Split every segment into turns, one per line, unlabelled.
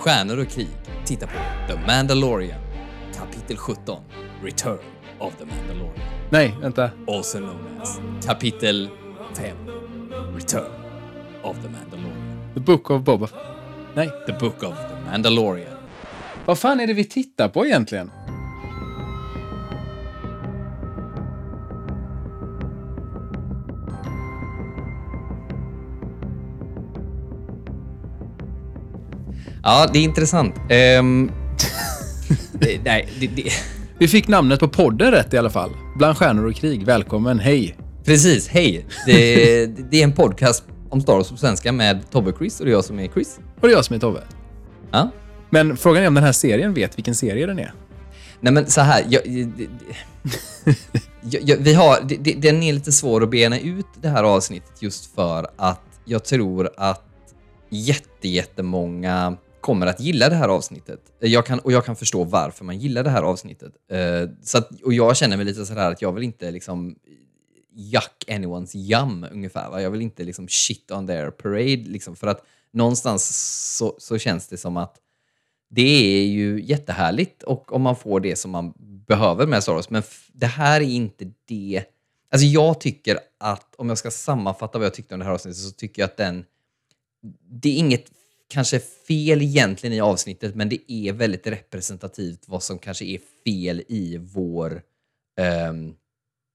Stjärnor och krig. Titta på The Mandalorian. Kapitel 17. Return of the Mandalorian.
Nej, vänta.
Also known as Kapitel 5. Return of the Mandalorian.
The Book of Boba. Nej.
The Book of the Mandalorian.
Vad fan är det vi tittar på egentligen?
Ja, det är intressant. Ehm, det, nej, det, det,
Vi fick namnet på podden rätt i alla fall. Bland stjärnor och krig. Välkommen, hej.
precis. Hej. Det, det är en podcast om Star Wars på svenska med Tobbe och Chris och det är jag som är Chris.
Och det är jag som är Tobbe.
Ja.
Men frågan är om den här serien vet vilken serie den är.
Nej men så här, jag, jag, jag, vi har, det, den är lite svår att bena ut det här avsnittet just för att jag tror att jätte, jättemånga kommer att gilla det här avsnittet. Jag kan, och jag kan förstå varför man gillar det här avsnittet. Uh, så att, och jag känner mig lite sådär att jag vill inte liksom yuck anyone's yum ungefär. Va? Jag vill inte liksom shit on their parade liksom, för att någonstans så, så känns det som att det är ju jättehärligt och om man får det som man behöver med Star Wars. Men det här är inte det. Alltså jag tycker att, om jag ska sammanfatta vad jag tyckte om det här avsnittet, så tycker jag att den... Det är inget kanske fel egentligen i avsnittet, men det är väldigt representativt vad som kanske är fel i vår um,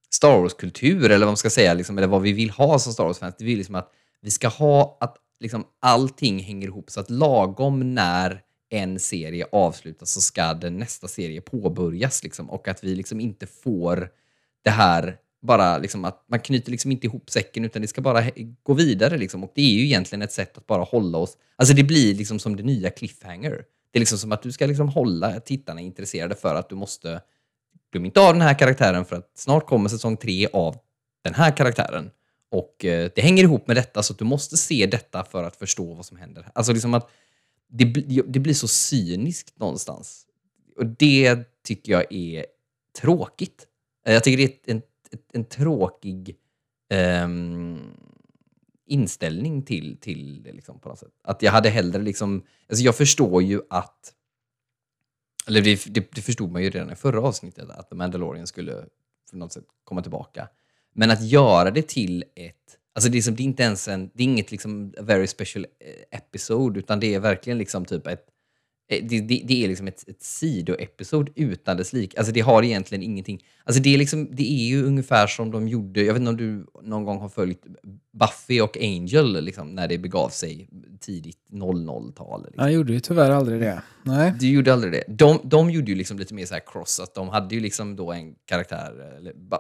Star Wars-kultur, eller vad man ska säga, liksom, eller vad vi vill ha som Star Wars-fans. Det vill liksom att vi ska ha att liksom, allting hänger ihop, så att lagom när en serie avslutas så ska den nästa serie påbörjas. Liksom, och att vi liksom inte får det här bara liksom att man knyter liksom inte ihop säcken utan det ska bara gå vidare. Liksom. Och det är ju egentligen ett sätt att bara hålla oss... Alltså det blir liksom som det nya cliffhanger. Det är liksom som att du ska liksom hålla tittarna intresserade för att du måste... Glöm inte av den här karaktären för att snart kommer säsong tre av den här karaktären. Och eh, det hänger ihop med detta så att du måste se detta för att förstå vad som händer. Alltså liksom att det, det blir så cyniskt någonstans. Och det tycker jag är tråkigt. Jag tycker det är en, en tråkig um, inställning till, till det liksom, på något sätt. Att jag hade hellre liksom... Alltså jag förstår ju att... Eller det, det, det förstod man ju redan i förra avsnittet, att The Mandalorian skulle på något sätt komma tillbaka. Men att göra det till ett... Alltså det är, som, det är inte ens en... Det är inget liksom very special eh, episode, utan det är verkligen liksom typ ett eh, Det, det, det är liksom ett, ett sidoepisod utan dess like. Alltså det har egentligen ingenting... Alltså det är, liksom, det är ju ungefär som de gjorde... Jag vet inte om du någon gång har följt Buffy och Angel liksom, när det begav sig tidigt 00-tal. Liksom.
Jag gjorde ju tyvärr aldrig det. Nej.
Du gjorde aldrig det. De, de gjorde ju liksom lite mer så här cross, att de hade ju liksom då en karaktär,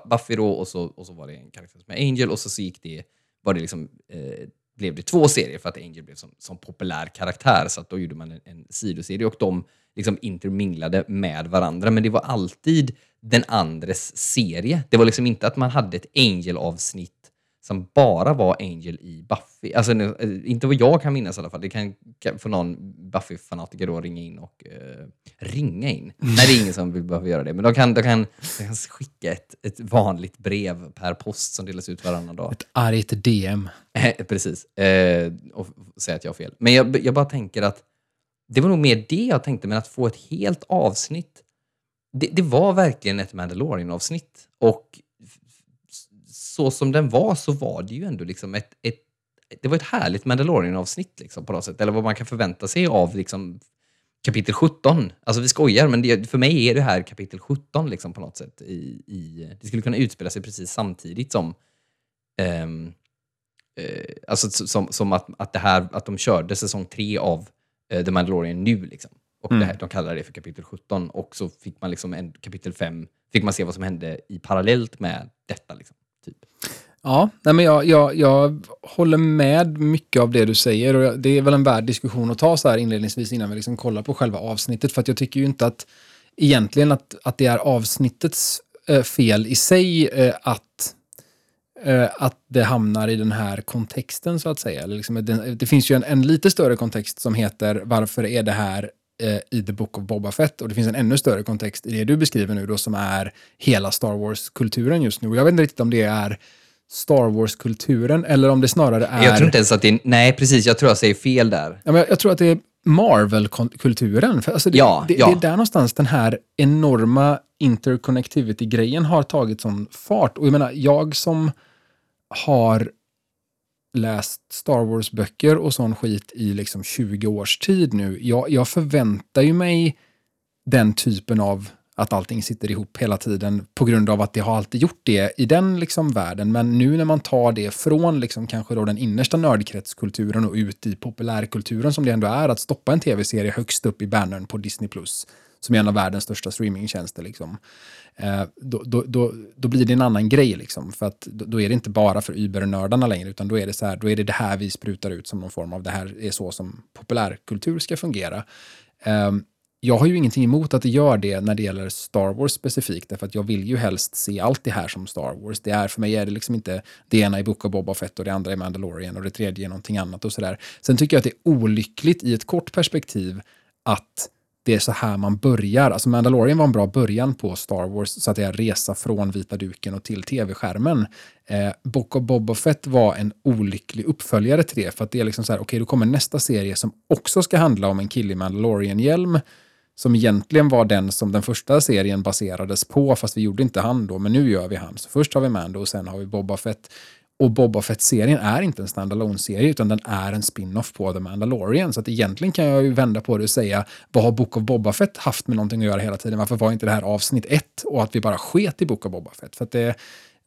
Buffy då, och så, och så var det en karaktär som är Angel, och så, så gick det, var det liksom, eh, blev det två serier för att Angel blev som, som populär karaktär, så att då gjorde man en, en sidoserie och de liksom interminglade med varandra, men det var alltid den andres serie. Det var liksom inte att man hade ett Angel-avsnitt som bara var Angel i Buffy. Alltså, nu, eh, inte vad jag kan minnas i alla fall. Det kan, kan få någon Buffy-fanatiker då ringa in och eh, ringa in. Nej, det är ingen som vill behöva göra det. Men de kan, de kan, de kan skicka ett, ett vanligt brev per post som delas ut varannan dag.
Ett argt DM.
Eh, Precis. Eh, och säga att jag har fel. Men jag, jag bara tänker att det var nog mer det jag tänkte, men att få ett helt avsnitt. Det, det var verkligen ett Mandalorian-avsnitt. Och så som den var så var det ju ändå liksom ett, ett det var ett härligt Mandalorian-avsnitt liksom, på något sätt. Eller vad man kan förvänta sig av liksom, kapitel 17. Alltså vi skojar, men det, för mig är det här kapitel 17 liksom, på något sätt. I, i, det skulle kunna utspela sig precis samtidigt som ehm, eh, alltså som, som att, att, det här, att de körde säsong tre av eh, The Mandalorian nu. Liksom. Och
Mm.
det här, de kallar det för kapitel 17. Och så fick man liksom en kapitel 5, fick man se vad som hände i parallellt med detta. Liksom, typ.
Ja, nej men jag, jag, jag håller med mycket av det du säger och det är väl en värd diskussion att ta så här inledningsvis innan vi liksom kollar på själva avsnittet. För att jag tycker ju inte att egentligen att, att det är avsnittets eh, fel i sig eh, att, eh, att det hamnar i den här kontexten så att säga. Eller liksom, det, det finns ju en, en lite större kontext som heter varför är det här eh, i The Book of Boba Fett och det finns en ännu större kontext i det du beskriver nu då som är hela Star Wars-kulturen just nu. Och jag vet inte riktigt om det är Star Wars-kulturen eller om det snarare är...
Jag tror inte ens att det är... Nej, precis. Jag tror jag säger fel där.
Ja, men jag, jag tror att det är Marvel-kulturen. Alltså det,
Ja,
det,
ja.
det är där någonstans den här enorma interconnectivity-grejen har tagit sån fart. Och jag menar, jag som har läst Star Wars-böcker och sån skit i liksom 20 års tid nu. Jag, jag förväntar ju mig den typen av att allting sitter ihop hela tiden på grund av att det har alltid gjort det i den liksom världen. Men nu när man tar det från liksom kanske då den innersta nördkretskulturen och ut i populärkulturen som det ändå är att stoppa en tv-serie högst upp i bannern på Disney+, som är en av världens största streamingtjänster. Liksom. Eh, då, då, då, då blir det en annan grej, liksom, för att då, är det inte bara för übernördarna längre, utan då är det så här, då är det det här vi sprutar ut som någon form av det här är så som populärkultur ska fungera. Ehm, jag har ju ingenting emot att det gör det när det gäller Star Wars specifikt, därför att jag vill ju helst se allt det här som Star Wars. Det är, för mig är det liksom inte det ena i Book of Boba Fett och det andra i Mandalorian och det tredje är någonting annat och sådär. Sen tycker jag att det är olyckligt i ett kort perspektiv att det är så här man börjar. Alltså Mandalorian var en bra början på Star Wars, så att det är resa från vita duken och till tv-skärmen. Eh, Book of Boba Fett var en olycklig uppföljare till det, för att det är liksom så här, okej, okay, då kommer nästa serie som också ska handla om en kille i Mandalorian-hjälm, som egentligen var den som den första serien baserades på, fast vi gjorde inte han då, men nu gör vi han. Så först har vi Mando och sen har vi Boba Fett. Och Boba Fett-serien är inte en standalone serie utan den är en spin-off på The Mandalorian. Så att egentligen kan jag ju vända på det och säga, vad har Book of Boba Fett haft med någonting att göra hela tiden? Varför var inte det här avsnitt ett och att vi bara sket i Book of Boba Fett? För att det,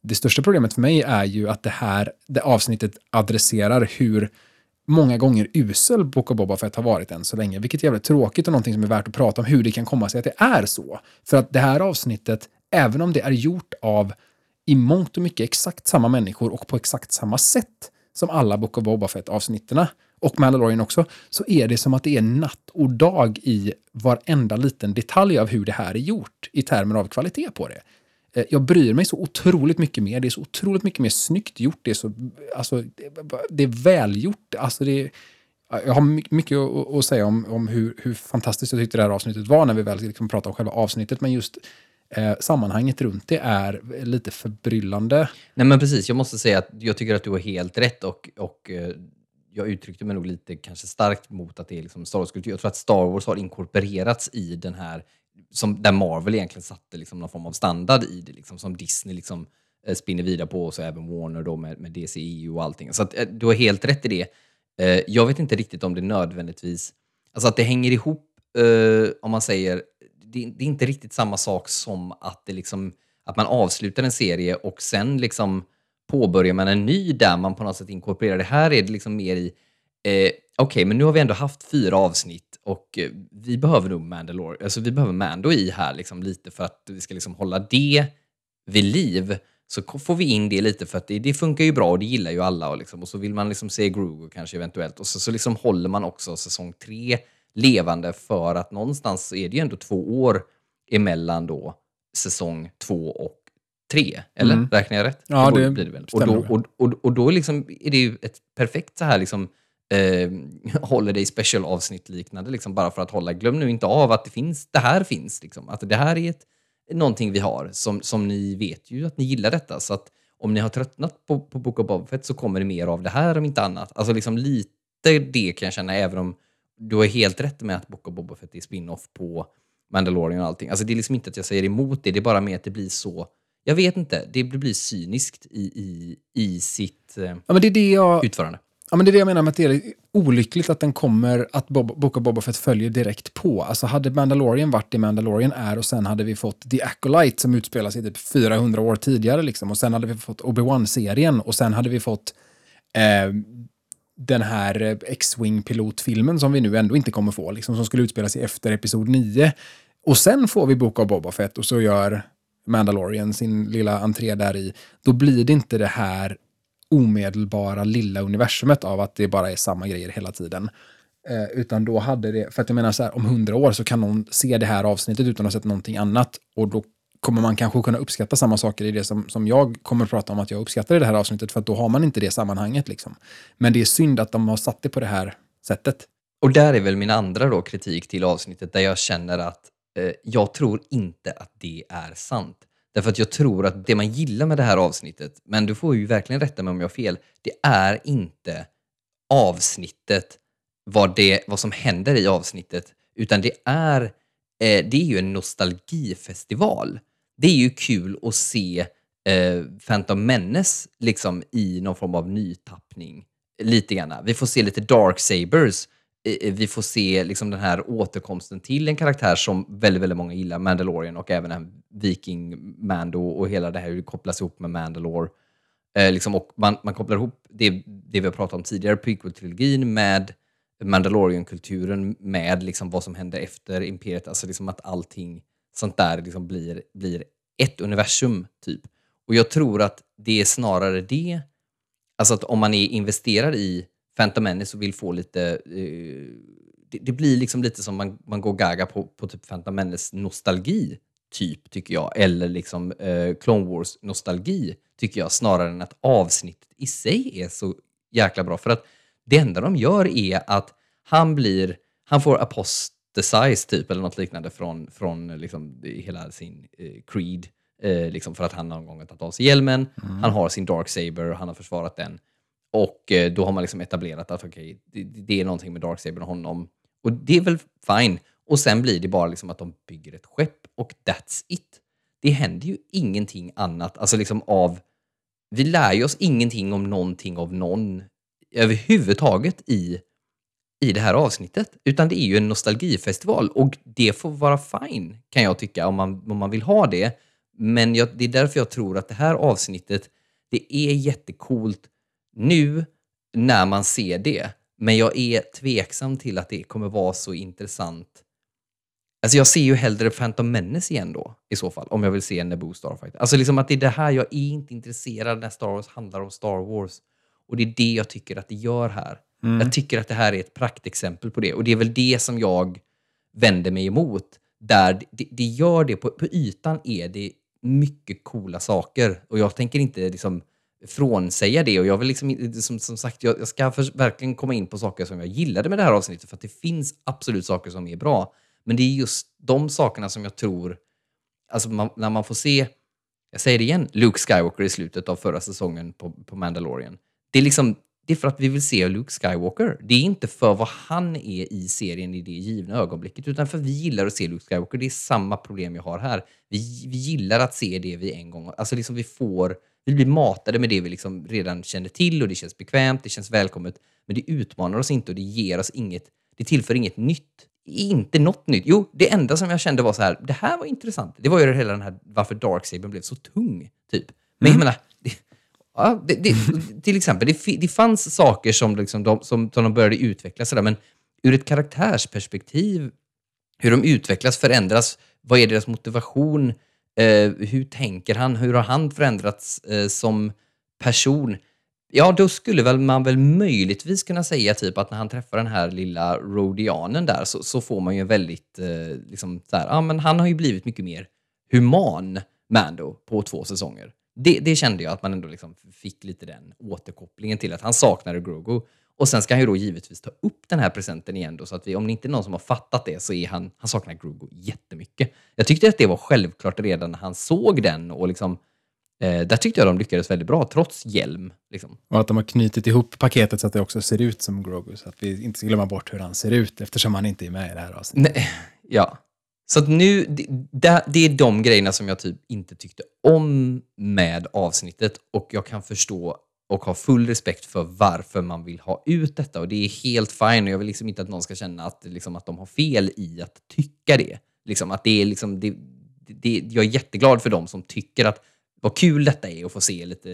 det största problemet för mig är ju att det här det avsnittet adresserar hur många gånger usel Book of Boba Fett har varit än så länge, vilket är jävligt tråkigt och någonting som är värt att prata om hur det kan komma sig att det är så. För att det här avsnittet, även om det är gjort av i mångt och mycket exakt samma människor och på exakt samma sätt som alla Book of Boba Fett-avsnitterna och Mandalorian också, så är det som att det är natt och dag i varenda liten detalj av hur det här är gjort i termer av kvalitet på det. Eh, jag bryr mig så otroligt mycket mer. Det är så otroligt mycket mer snyggt gjort. Det är, så, alltså, det är välgjort. Alltså det jag har mycket att säga om, om hur, hur, fantastiskt jag tyckte det här avsnittet var när vi väl liksom pratade om själva avsnittet. Men just eh, sammanhanget runt det är lite förbryllande.
Nej men precis, jag måste säga att jag tycker att du har helt rätt och, och eh, jag uttryckte mig nog lite kanske starkt mot att det är liksom Star Wars-kultur. Jag tror att Star Wars har inkorporerats i den här som, där Marvel egentligen satte liksom någon form av standard i det, liksom, som Disney liksom, eh, spinner vidare på, och så även Warner då med, med DCEU och allting. Så att, eh, du har helt rätt i det. Eh, jag vet inte riktigt om det nödvändigtvis... Alltså att det hänger ihop, eh, om man säger... Det, det, är inte riktigt samma sak som att, det liksom, att man avslutar en serie och sen liksom påbörjar man en ny där man på något sätt inkorporerar det. Här är det liksom mer i... Eh, Okej, okay, men nu har vi ändå haft fyra avsnitt och eh, vi behöver nog Mandalore, alltså vi behöver Mando i här liksom lite för att vi ska liksom hålla det vid liv. Så får vi in det lite för att det, det funkar ju bra och det gillar ju alla. Och, liksom, och så vill man liksom se Grogu kanske eventuellt. Och så, så liksom håller man också säsong tre levande för att någonstans så är det ju ändå två år emellan då säsong två och tre. Eller? Mm. Räknar jag rätt?
Ja, det,
blir det väl. Och då, och, och, och då liksom är det ju ett perfekt så här liksom eh, Holiday Special-avsnitt liknande, liksom, bara för att hålla. Glöm nu inte av att det, finns, det här finns. Liksom. Att det här är ett, någonting vi har, som, som ni vet ju att ni gillar detta. Så att om ni har tröttnat på, på Book of Boba Fett så kommer det mer av det här om inte annat. Alltså liksom lite det kan jag känna, även om du har helt rätt med att of Boba Fett är spin-off på Mandalorian och allting. Alltså det är liksom inte att jag säger emot det, det är bara med att det blir så jag vet inte, det blir cyniskt i, i, i sitt eh,
ja, men det är det jag,
utförande.
Ja, men det är det jag menar med att det är olyckligt att den kommer, att Bob, Book of Boba Fett följer direkt på. Alltså hade Mandalorian varit det Mandalorian är och sen hade vi fått The Acolyte som utspelar sig typ 400 år tidigare liksom och sen hade vi fått Obi-Wan-serien och sen hade vi fått eh, den här eh, X-Wing pilotfilmen som vi nu ändå inte kommer få, liksom, som skulle utspela sig efter Episod 9. Och sen får vi Book of Boba Fett och så gör Mandalorian sin lilla entré där i. Då blir det inte det här omedelbara lilla universumet av att det bara är samma grejer hela tiden. Eh, utan då hade det, för att jag menar så här, om hundra år så kan någon se det här avsnittet utan att ha sett någonting annat och då kommer man kanske kunna uppskatta samma saker i det som, som jag kommer att prata om att jag uppskattar i det här avsnittet för att då har man inte det sammanhanget. Liksom. Men det är synd att de har satt det på det här sättet.
Och där är väl min andra då kritik till avsnittet där jag känner att eh, jag tror inte att det är sant. Därför att jag tror att det man gillar med det här avsnittet, men du får ju verkligen rätta mig om jag har fel, det är inte avsnittet vad, det, vad som händer i avsnittet, utan det är, eh, det är ju en nostalgifestival. Det är ju kul att se eh, Phantom Menace liksom, i någon form av nytappning. Lite grann. Vi får se lite Dark Sabers. Eh, eh, vi får se liksom, den här återkomsten till en karaktär som väldigt, väldigt många gillar, Mandalorian och även en Viking Mando och hela det här hur det kopplas ihop med Mandalore. Eh, liksom, och man, man kopplar ihop det, det vi har pratat om tidigare, prequel-trilogin med Mandalorian-kulturen med liksom vad som hände efter Imperiet, alltså liksom att allting sånt där liksom blir, blir ett universum, typ. Och jag tror att det är snarare det, alltså att om man är investerad i Phantom Menace och vill få lite, eh, det, det, blir liksom lite som man, man går gaga på, på typ Phantom Menace nostalgi, typ, tycker jag. Eller liksom eh, Clone Wars nostalgi, tycker jag, snarare än att avsnittet i sig är så jäkla bra. För att det enda de gör är att han blir, han får apostasize typ, eller något liknande från, från liksom hela sin eh, creed. Eh, liksom för att han någon gång har tagit av sig hjälmen, mm. han har sin Dark Saber, han har försvarat den. Och eh, då har man liksom etablerat att okay, det, det, är någonting med Dark Saber och honom. Och det är väl fine. Och sen blir det bara liksom att de bygger ett skepp och that's it. Det händer ju ingenting annat, alltså liksom av... Vi lär ju oss ingenting om någonting av någon överhuvudtaget i, i det här avsnittet. Utan det är ju en nostalgifestival och det får vara fine, kan jag tycka, om man, om man vill ha det. Men jag, det är därför jag tror att det här avsnittet, det är jättekult nu när man ser det. Men jag är tveksam till att det kommer vara så intressant. Alltså jag ser ju hellre Phantom Menace igen då, i så fall, om jag vill se en Naboo Starfighter. Alltså liksom att det är det här, jag är inte intresserad när Star Wars handlar om Star Wars. Och det är det jag tycker att det gör här. Mm. Jag tycker att det här är ett praktexempel på det. Och det är väl det som jag vänder mig emot. Där det, det gör det, på, på ytan är det mycket coola saker. Och jag tänker inte liksom frånsäga det. Och jag vill liksom, som, som sagt, jag, jag ska för, verkligen komma in på saker som jag gillade med det här avsnittet. För att det finns absolut saker som är bra. Men det är just de sakerna som jag tror, alltså man, när man får se, jag säger det igen, Luke Skywalker i slutet av förra säsongen på, på Mandalorian. Det är liksom, det är för att vi vill se Luke Skywalker. Det är inte för vad han är i serien i det givna ögonblicket, utan för vi gillar att se Luke Skywalker. Det är samma problem jag har här. Vi, vi gillar att se det vi en gång... Alltså liksom vi får... Vi blir matade med det vi liksom redan känner till och det känns bekvämt, det känns välkommet. Men det utmanar oss inte och det ger oss inget... Det tillför inget nytt. Inte något nytt. Jo, det enda som jag kände var så här, det här var intressant. Det var ju hela den här varför Darksaber blev så tung, typ. Men mm. jag menar, Ja, det, det, till exempel, det, det fanns saker som, liksom de, som, som de började utveckla, sådär, men ur ett karaktärsperspektiv, hur de utvecklas, förändras, vad är deras motivation, eh, hur tänker han, hur har han förändrats eh, som person? Ja, då skulle väl man väl möjligtvis kunna säga typ att när han träffar den här lilla rodianen där så, så får man ju väldigt, eh, liksom så här, ja men han har ju blivit mycket mer human Mando på två säsonger det, det, kände jag att man ändå liksom fick lite den återkopplingen till att han saknade Grogu. Och sen ska han ju då givetvis ta upp den här presenten igen då, så att vi, om det inte är någon som har fattat det så är han, han saknar Grogu jättemycket. Jag tyckte att det var självklart redan när han såg den och liksom, eh, där tyckte jag de lyckades väldigt bra, trots hjälm. Liksom.
Och att de har knutit ihop paketet så att det också ser ut som Grogu, så att vi inte ska glömma bort hur han ser ut eftersom han inte är med i det här avsnittet.
Nej, ja, så att nu, det, det, är de grejerna som jag typ inte tyckte om med avsnittet och jag kan förstå och ha full respekt för varför man vill ha ut detta och det är helt fine och jag vill liksom inte att någon ska känna att, liksom, att de har fel i att tycka det. Liksom, att det är liksom, det, det, jag är jätteglad för dem som tycker att vad kul detta är att få se lite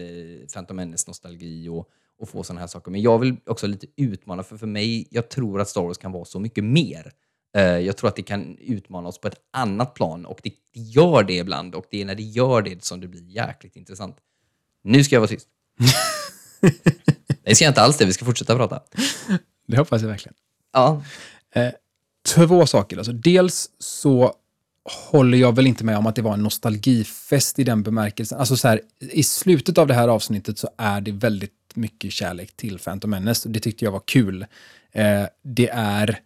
Phantom Menace-nostalgi och, och få sådana här saker. Men jag vill också lite utmana, för för mig, jag tror att Star Wars kan vara så mycket mer jag tror att det kan utmana oss på ett annat plan och det gör det ibland och det är när det gör det som det blir jäkligt intressant. Nu ska jag vara tyst. det ska jag inte alls det, vi ska fortsätta prata.
Det hoppas jag verkligen.
Ja.
Eh, två saker. Alltså, dels så håller jag väl inte med om att det var en nostalgifest i den bemärkelsen. Alltså så här, I slutet av det här avsnittet så är det väldigt mycket kärlek till Phantom Menace. Det tyckte jag var kul. Eh, det är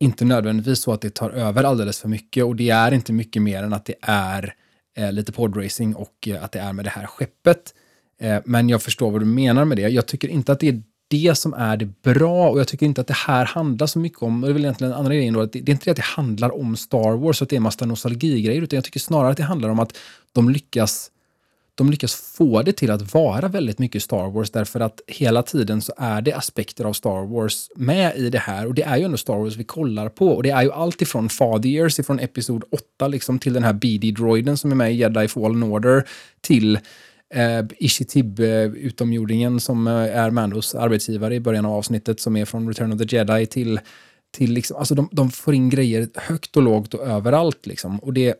inte nödvändigtvis så att det tar över alldeles för mycket och det är inte mycket mer än att det är eh, lite podracing och eh, att det är med det här skeppet. Eh, men jag förstår vad du menar med det. Jag tycker inte att det är det som är det bra och jag tycker inte att det här handlar så mycket om, och det är väl egentligen den andra grejen då, att det, det är inte det att det handlar om Star Wars och att det är en massa nostalgigrejer, utan jag tycker snarare att det handlar om att de lyckas de lyckas få det till att vara väldigt mycket Star Wars därför att hela tiden så är det aspekter av Star Wars med i det här och det är ju ändå Star Wars vi kollar på och det är ju allt ifrån Father Years ifrån Episod 8 liksom till den här BD-droiden som är med i Jedi Fallen Order till eh, Ishitib-utomjordingen som eh, är Mandos arbetsgivare i början av avsnittet som är från Return of the Jedi till, till liksom, alltså de, de får in grejer högt och lågt och överallt liksom. Och det,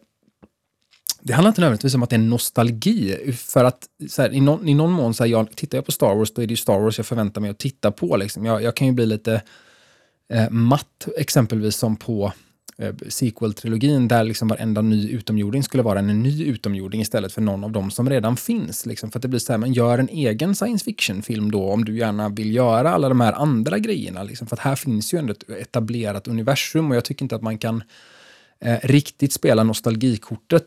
det handlar inte nödvändigtvis om att det är nostalgi. För att här, i, någon, i någon mån, så här, jag, tittar jag på Star Wars, då är det ju Star Wars jag förväntar mig att titta på. Liksom. Jag, jag kan ju bli lite eh, matt, exempelvis som på eh, sequel-trilogin, där liksom varenda ny utomjording skulle vara en ny utomjording istället för någon av dem som redan finns. Liksom. För att det blir så här, men gör en egen science fiction-film då, om du gärna vill göra alla de här andra grejerna. Liksom. För att här finns ju ändå ett etablerat universum och jag tycker inte att man kan eh, riktigt spela nostalgikortet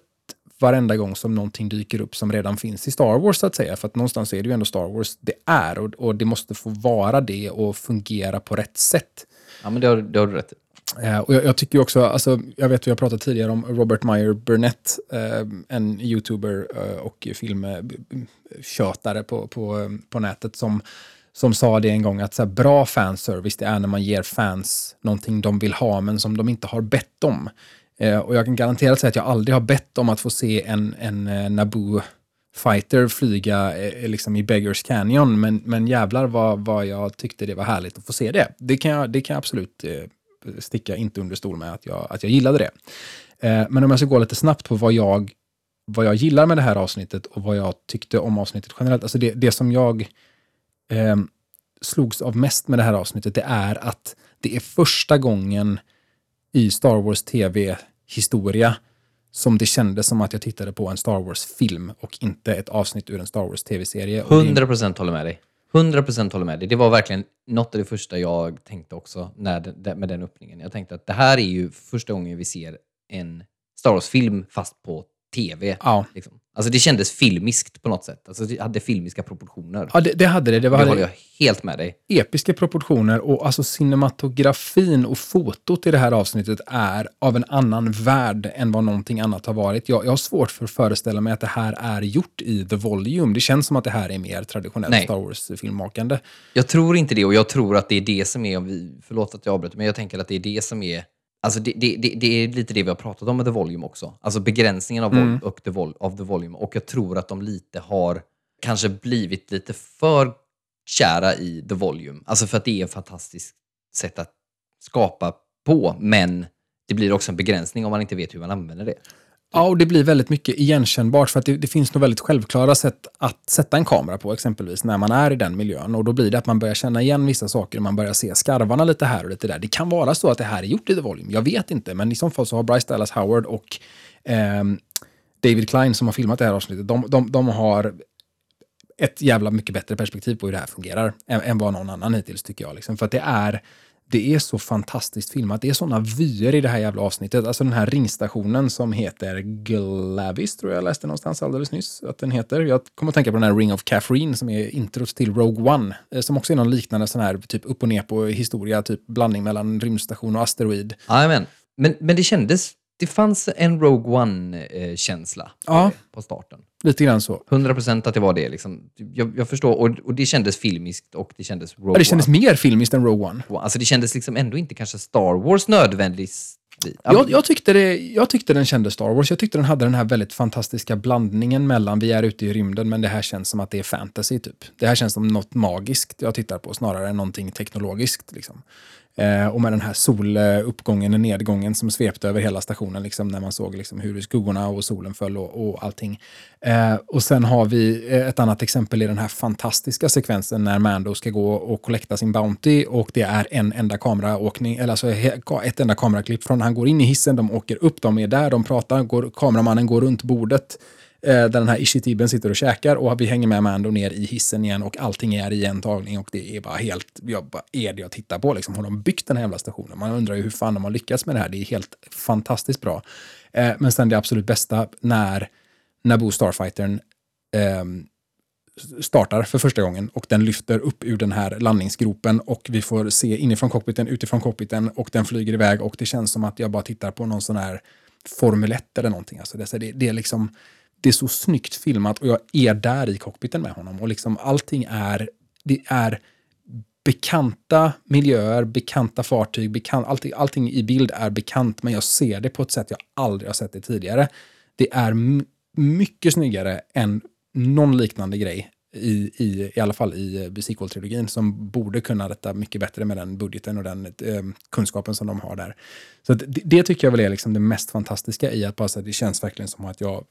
varenda gång som någonting dyker upp som redan finns i Star Wars, så att säga. För att någonstans är det ju ändå Star Wars det är och, och det måste få vara det och fungera på rätt sätt.
Ja, men det har, det har du rätt i.
Eh, och jag, jag, tycker också, alltså, jag vet att vi har pratat tidigare om Robert Meyer Burnett, eh, en youtuber eh, och filmtjötare på, på, på nätet som, som sa det en gång att så här, bra fanservice det är när man ger fans någonting de vill ha men som de inte har bett om. Eh, och jag kan garanterat säga att jag aldrig har bett om att få se en, en eh, Naboo fighter flyga eh, liksom i Beggars Canyon, men, men jävlar vad, vad jag tyckte det var härligt att få se det. Det kan jag, det kan jag absolut sticka inte under stol med att jag, att jag gillade det. Men om jag ska gå lite snabbt på vad jag, vad jag gillar med det här avsnittet och vad jag tyckte om avsnittet generellt. Alltså det, det som jag eh, slogs av mest med det här avsnittet, det är att det är första gången i Star Wars TV-historia som det kändes som att jag tittade på en Star Wars-film och inte ett avsnitt ur en Star Wars TV-serie.
100% håller med dig. 100% håller med dig. Det var verkligen något av det första jag tänkte också när, med den öppningen. Jag tänkte att det här är ju första gången vi ser en Star Wars-film fast på TV.
Ja.
Liksom. Alltså det kändes filmiskt på något sätt. Alltså det hade filmiska proportioner.
Ja, det, det hade det. Det, var,
det håller jag helt med dig.
Episka proportioner och alltså cinematografin och fotot i det här avsnittet är av en annan värld än vad någonting annat har varit. Jag, jag har svårt för att föreställa mig att det här är gjort i The Volume. Det känns som att det här är mer traditionellt
Nej.
Star Wars-filmmakande.
Jag tror inte det och jag tror att det är det som är, om vi, förlåt att jag avbryter, men jag tänker att det är det som är Alltså det, det, det, det, är lite det vi har pratat om med The Volume också. Alltså begränsningen av, mm. och the vol av The Volume. Och jag tror att de lite har kanske blivit lite för kära i The Volume. Alltså för att det är ett fantastiskt sätt att skapa på, men det blir också en begränsning om man inte vet hur man använder det.
Ja, och det blir väldigt mycket igenkännbart för att det, det, finns nog väldigt självklara sätt att sätta en kamera på, exempelvis när man är i den miljön. Och då blir det att man börjar känna igen vissa saker och man börjar se skarvarna lite här och lite där. Det kan vara så att det här är gjort i The Volume, jag vet inte, men i så fall så har Bryce Dallas Howard och eh, David Klein som har filmat det här avsnittet, de, de, de har ett jävla mycket bättre perspektiv på hur det här fungerar än, än vad någon annan hittills tycker jag. Liksom. För att det är det är så fantastiskt filmat. Det är såna vyer i det här jävla avsnittet. Alltså den här ringstationen som heter Glavis, tror jag läste någonstans alldeles nyss att den heter. Jag kommer att tänka på den här Ring of Catherine som är introt till Rogue One, eh, som också är någon liknande sån här typ upp och ner på historia, typ blandning mellan rymdstation och asteroid.
Amen. Men, men det kändes, det fanns en Rogue One-känsla
ja.
på starten.
Lite grann så.
100 procent att det var det. Liksom. Jag, jag förstår. Och, och, det kändes filmiskt och det kändes Rogue
ja, Det kändes
One.
mer filmiskt än Rogue One.
Alltså det kändes liksom ändå inte kanske Star Wars nödvändigtvis.
Jag, jag, tyckte det, jag tyckte den kände Star Wars. Jag tyckte den hade den här väldigt fantastiska blandningen mellan vi är ute i rymden men det här känns som att det är fantasy typ. Det här känns som något magiskt jag tittar på snarare än någonting teknologiskt. Liksom. Eh, och med den här soluppgången och nedgången som svepte över hela stationen, liksom, när man såg liksom, hur skuggorna och solen föll och, och allting. Eh, och sen har vi eh, ett annat exempel i den här fantastiska sekvensen när Mando ska gå och kollekta sin Bounty och det är en enda kameraåkning, eller alltså ett enda kameraklipp från när han går in i hissen, de åker upp, de är där, de pratar, går, kameramannen går runt bordet Eh, där den här Ishitiben sitter och käkar och vi hänger med Mando ner i hissen igen och allting är i en tagning och det är bara helt, jag bara, är det jag tittar på liksom? Har de byggt den här jävla stationen? Man undrar ju hur fan de har lyckats med det här. Det är helt fantastiskt bra. Eh, men sen det absolut bästa när Naboo Starfightern eh, startar för första gången och den lyfter upp ur den här landningsgropen och vi får se inifrån cockpiten, utifrån cockpiten och den flyger iväg och det känns som att jag bara tittar på någon sån här Formel 1 eller någonting. Alltså det, det, det, är liksom, det är så snyggt filmat och jag är där i cockpiten med honom och liksom allting är, det är bekanta miljöer, bekanta fartyg, bekant, allting, allting i bild är bekant men jag ser det på ett sätt jag aldrig har sett det tidigare. Det är mycket snyggare än någon liknande grej i, i, i alla fall i eh, sequel-trilogin som borde kunna detta mycket bättre med den budgeten och den eh, kunskapen som de har där. Så det, det, tycker jag väl är liksom det mest fantastiska i att bara så det känns verkligen som att jag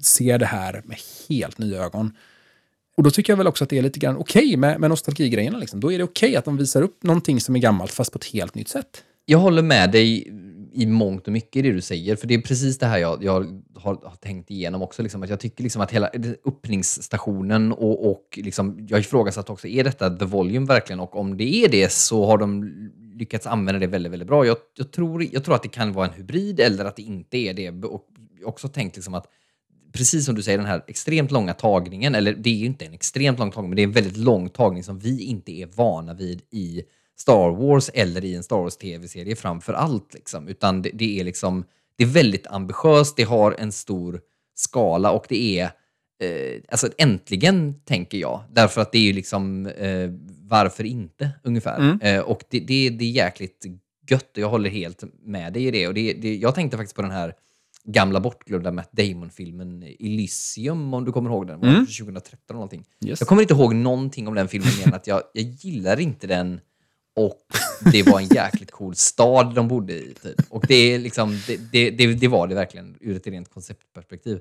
ser det här med helt nya ögon. Och då tycker jag väl också att det är lite grann okej okay med, med nostalgigrejerna. Liksom. Då är det okej okay att de visar upp någonting som är gammalt fast på ett helt nytt sätt.
Jag håller med dig i mångt och mycket i det du säger. För det är precis det här jag, jag har, har, tänkt igenom också. Liksom, att jag tycker liksom att hela öppningsstationen och, och liksom, jag ifrågasatt också, är detta The Volume verkligen? Och om det är det så har de lyckats använda det väldigt, väldigt bra. Jag, jag, tror, jag tror att det kan vara en hybrid eller att det inte är det. Och också tänkt liksom att precis som du säger, den här extremt långa tagningen, eller det är ju inte en extremt lång tagning, men det är en väldigt lång tagning som vi inte är vana vid i Star Wars eller i en Star Wars tv-serie framför allt. Liksom. Utan det, det, är liksom, det är väldigt ambitiöst, det har en stor skala och det är eh, alltså äntligen, tänker jag. Därför att det är ju liksom, eh, varför inte, ungefär. Mm. Eh, och det, det, det är jäkligt gött och jag håller helt med dig i det. Och det, det jag tänkte faktiskt på den här gamla bortglömda Matt Damon-filmen Elysium, om du kommer ihåg den. Mm. 2013 eller någonting. Yes. Jag kommer inte ihåg någonting om den filmen mer än att jag, jag gillar inte den och det var en jäkligt cool stad de bodde i. Typ. Och det, är liksom, det, det, det, det, var det verkligen ur ett rent konceptperspektiv.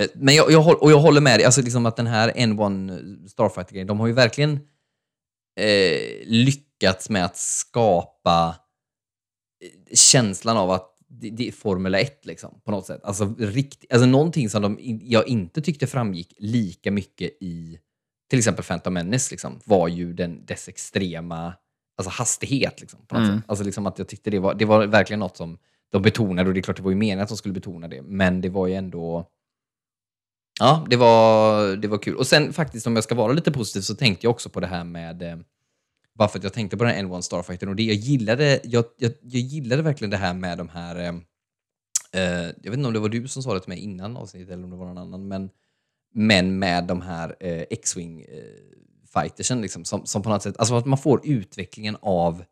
Eh, men jag, jag, och jag håller med dig, alltså liksom att den här N1 eh, Starfighter-grejen, de har ju verkligen eh, lyckats med att skapa eh, känslan av att det, det är Formel 1 liksom, på något sätt. Alltså, rikt, alltså någonting som de, jag inte tyckte framgick lika mycket i till exempel Phantom Menace liksom, var ju den, dess extrema alltså hastighet. Liksom, på något mm. sätt. Alltså liksom att jag tyckte det var, det var verkligen något som de betonade och det är klart det var ju meningen att de skulle betona det, men det var ju ändå Ja, det var, det var kul. Och sen faktiskt om jag ska vara lite positiv så tänkte jag också på det här med eh, bara för att jag tänkte på den här N1 Starfighter och det jag gillade, jag, jag, jag gillade verkligen det här med de här eh, eh, jag vet inte om det var du som sa det till mig innan avsnittet eller om det var någon annan, men, men med de här eh, X-Wing eh, fightersen liksom, som, som på något sätt, alltså att man får utvecklingen av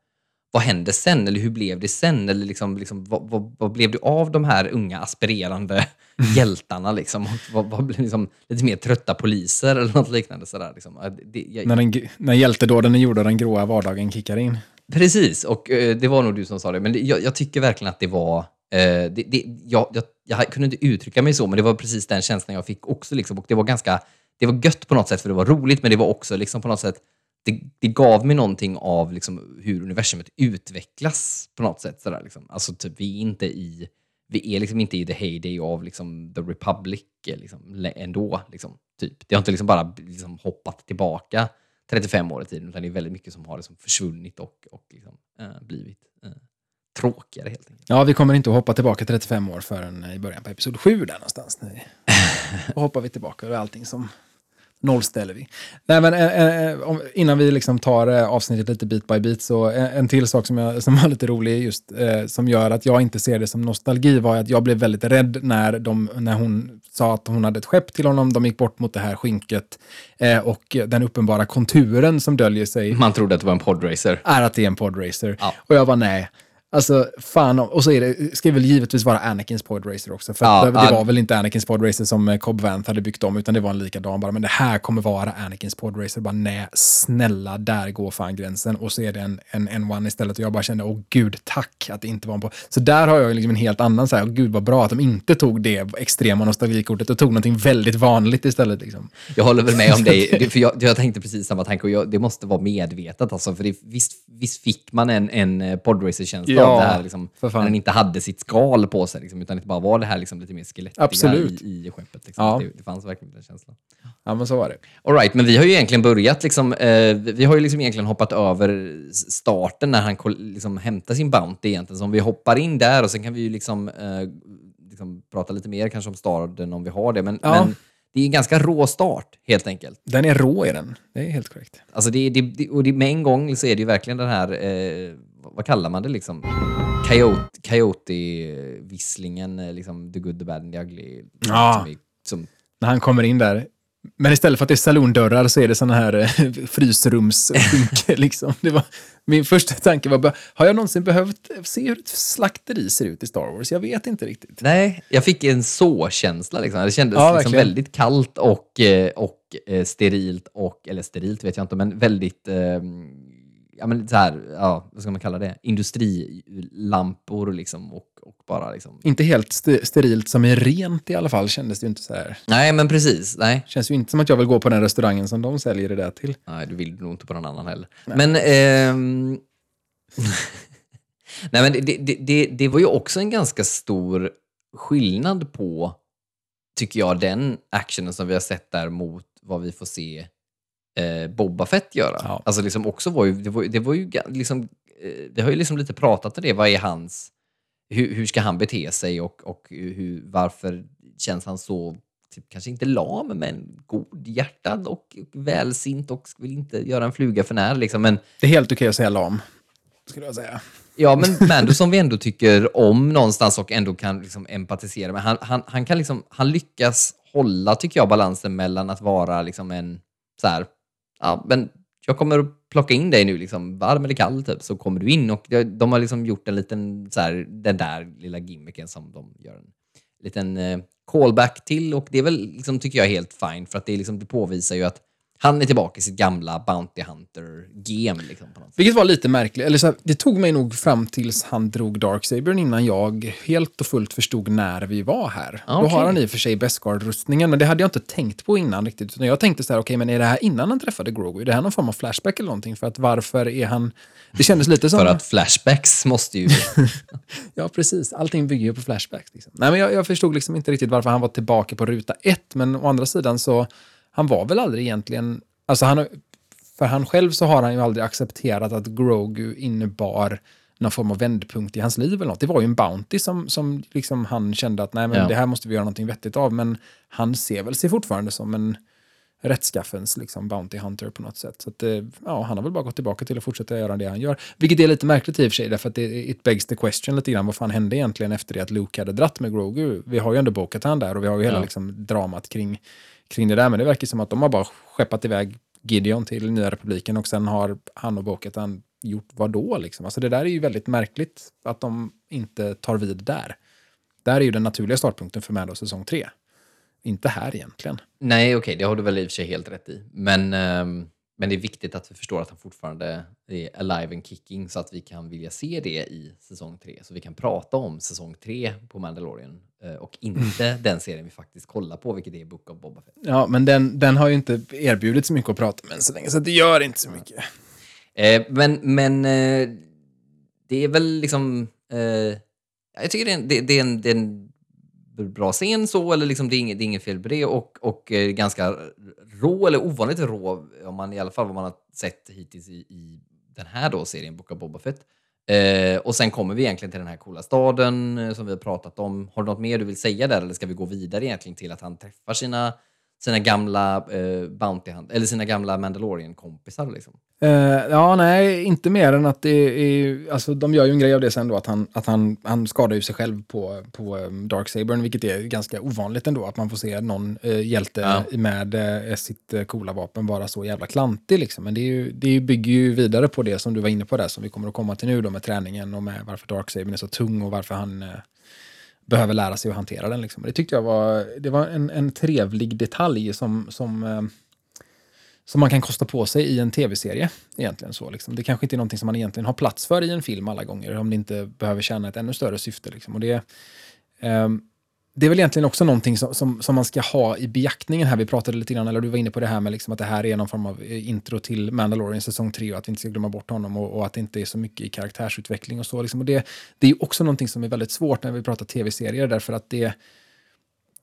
vad hände sen? Eller hur blev det sen? Eller liksom, liksom, vad, vad, vad blev det av de här unga aspirerande hjältarna? Liksom? Vad, vad blev liksom, lite mer trötta poliser eller något liknande? Sådär, liksom.
det, jag... när, den, när hjältedåden är gjorda och den gråa vardagen kickar in.
Precis, och uh, det var nog du som sa det. Men det, jag, jag, tycker verkligen att det var... Uh, det, jag, jag, kunde inte uttrycka mig så, men det var precis den känslan jag fick också. Liksom, och det var ganska det var gött på något sätt för det var roligt, men det var också liksom på något sätt, det, det gav mig någonting av liksom hur universumet utvecklas på något sätt. Sådär, liksom. Alltså typ, vi är inte i vi är liksom inte i the heyday av liksom the republic eh, liksom, ändå. Liksom, typ. Det har inte liksom bara liksom hoppat tillbaka 35 år i tiden, utan det är väldigt mycket som har liksom försvunnit och, och liksom, äh, blivit äh, tråkigare helt enkelt.
Ja, vi kommer inte att hoppa tillbaka 35 år förrän i början på episod 7 där någonstans. Då hoppar vi tillbaka och allting som nollställer vi. Nej, men, eh, eh, om, innan vi liksom tar eh, avsnittet lite bit by bit, så en, en till sak som, jag, som var lite rolig, just eh, som gör att jag inte ser det som nostalgi, var att jag blev väldigt rädd när, de, när hon sa att hon hade ett skepp till honom, de gick bort mot det här skynket eh, och den uppenbara konturen som döljer sig.
Man trodde att det var en podracer.
Är att det är en podracer. Ja. Och jag var nej, Alltså, fan. Och så är det, ska det väl givetvis vara Anakins podracer också. För ja, det, det var väl inte Anakins podracer som eh, Cobb Vanth hade byggt om, utan det var en likadan bara. Men det här kommer vara Anakins podracer. Bara nej, snälla, där går fan gränsen. Och så är det en, en N1 istället. Och jag bara kände, åh gud, tack att det inte var en på. Så där har jag liksom en helt annan, så här, åh gud vad bra att de inte tog det extrema nostalgikortet och tog någonting väldigt vanligt istället. Liksom.
Jag håller väl med om dig, för jag, jag tänkte precis samma tanke och jag, det måste vara medvetet alltså. För det, visst, visst fick man en, en eh, podracer-känsla ja, av det här, liksom, när den inte hade sitt skal på sig, liksom, utan det bara var det här liksom, lite mer skelettiga i, i skeppet. Liksom. Ja. Det, det, fanns verkligen den känslan.
Ja, men så var det.
All right, men vi har ju egentligen börjat, liksom, eh, vi har ju liksom egentligen hoppat över starten när han liksom hämtar sin Bounty egentligen. Så om vi hoppar in där och sen kan vi ju liksom, eh, liksom prata lite mer kanske om staden om vi har det. Men, ja. men det är en ganska rå start, helt enkelt.
Den är rå i den, det är helt korrekt.
Alltså det, det, det, och det, med en gång så är det ju verkligen den här, eh, vad kallar man det liksom? Coyote, Coyote-visslingen, eh, liksom the good, the bad and the ugly.
Ja.
Som, som,
När han kommer in där. Men istället för att det är salondörrar så är det såna här eh, frysrumsskynke. liksom. Det var, min första tanke var, har jag någonsin behövt se hur ett slakteri ser ut i Star Wars? Jag vet inte riktigt.
nej, jag fick en så-känsla. Liksom. Det kändes
Ja,
liksom väldigt kallt och, eh, och sterilt, och, eller sterilt vet jag inte, men väldigt eh, ja, men så här, ja, vad ska man kalla det? Industrilampor liksom och, och bara liksom...
Inte helt st- sterilt som är rent i alla fall kändes det ju inte så här.
Nej, men precis. Nej,
Känns ju inte som att jag vill gå på den restaurangen som de säljer det där till.
Nej, du vill nog inte på någon annan heller. Men, ehm... Nej, men det, det, det, det var ju också en ganska stor skillnad på, tycker jag, den actionen som vi har sett där mot vad vi får se eh, Boba Fett göra.
Ja.
Alltså liksom också var ju, det var, det var ju liksom, eh, vi har ju liksom lite pratat om det, vad är hans, hur, hur ska han bete sig och, och hur, varför känns han så, typ, kanske inte lam, men godhjärtad och välsint och vill inte göra en fluga för när. Liksom. Men
Det är helt okej att säga lam, skulle jag säga.
Ja, men Mando som vi ändå tycker om någonstans och ändå kan liksom empatisera med. Han, han, han, kan liksom, han lyckas hålla, tycker jag, balansen mellan att vara liksom en så här, ja, men jag kommer att plocka in dig nu, liksom, varm eller kall, typ, så kommer du in. Och de, har liksom gjort en liten, så här, den där lilla gimmicken som de gör en liten eh, callback till. Och det är väl, liksom, tycker jag, helt fine, för att det, är liksom, det påvisar ju att han är tillbaka i sitt gamla Bounty Hunter-game. Liksom, på något sätt.
Vilket var lite märkligt. Eller så här, det tog mig nog fram tills han drog Darksabern innan jag helt och fullt förstod när vi var här.
Ah,
Då har han i och för sig Beskar-rustningen, men det hade jag inte tänkt på innan riktigt. Utan jag tänkte så här, okej, men är det här innan han träffade Grogu? Är det här någon form av flashback eller någonting? För att varför är han... Det kändes lite som...
För att flashbacks måste ju...
Ja, precis. Allting bygger ju på flashbacks. Liksom. Nej, men jag, jag förstod liksom inte riktigt varför han var tillbaka på ruta ett, men å andra sidan så, han var väl aldrig egentligen, alltså han, för han själv så har han ju aldrig accepterat att Grogu innebar någon form av vändpunkt i hans liv eller något. Det var ju en Bounty som, som liksom han kände att nej, men
Ja.
det här måste vi göra någonting vettigt av, men han ser väl sig fortfarande som en rättskaffens liksom, Bounty Hunter på något sätt. Så att, eh, ja, han har väl bara gått tillbaka till att fortsätta göra det han gör. Vilket är lite märkligt i och för sig, därför att det, it begs the question lite grann. Vad fan hände egentligen efter det att Luke hade dratt med Grogu? Vi har ju ändå Bo-Katan där och vi har ju hela
Ja.
liksom, dramat kring, kring det där. Men det verkar som att de har bara skeppat iväg Gideon till Nya Republiken och sen har han och Boketan gjort vad då? Liksom? Alltså det där är ju väldigt märkligt att de inte tar vid där. Där är ju den naturliga startpunkten för Mando säsong 3. Inte här egentligen.
Nej, okej, det har du väl i och för sig helt rätt i. Men, um men det är viktigt att vi förstår att han fortfarande är alive and kicking så att vi kan vilja se det i säsong tre. Så vi kan prata om säsong tre på Mandalorian eh, och inte den serien vi faktiskt kollar på, vilket är Book of Boba Fett.
Ja, men den, den har ju inte erbjudit så mycket att prata med än så länge, så det gör inte så mycket.
Eh, men men eh, det är väl liksom... Eh, jag tycker det är en, det, det är en, det är en bra scen så, eller liksom det, är inget, det är inget fel på det. Och, och eh, ganska rå, eller ovanligt rå, om man, i alla fall vad man har sett hittills i, i den här då serien, Book of Boba Fett. Eh, och sen kommer vi egentligen till den här coola staden eh, som vi har pratat om. Har du något mer du vill säga där, eller ska vi gå vidare egentligen till att han träffar sina, sina gamla eh, Bounty Hunt, eller sina gamla Mandalorian-kompisar? Liksom?
Eh, ja, nej, inte mer än att det är... Alltså, de gör ju en grej av det sen då, att han, att han, han skadar ju sig själv på, på um, Darksabern, vilket är ganska ovanligt ändå, att man får se någon eh, hjälte
Ja.
med eh, sitt eh, coola vapen vara så jävla klantig. Liksom. Men det, är ju, det bygger ju vidare på det som du var inne på där, som vi kommer att komma till nu då med träningen och med varför Darksabern är så tung och varför han eh, behöver lära sig att hantera den. Liksom. Det tyckte jag var, det var en, en trevlig detalj som, som eh, som man kan kosta på sig i en tv-serie. egentligen så liksom. Det kanske inte är någonting som man egentligen har plats för i en film alla gånger, om det inte behöver tjäna ett ännu större syfte. Liksom. Och det, ehm, det är väl egentligen också någonting som, som, som man ska ha i beaktningen här. Vi pratade lite grann, eller du var inne på det här med liksom att det här är någon form av eh, intro till Mandalorian säsong 3 och att vi inte ska glömma bort honom och, och att det inte är så mycket i karaktärsutveckling och så. Liksom. Och det, det är ju också någonting som är väldigt svårt när vi pratar tv-serier, därför att det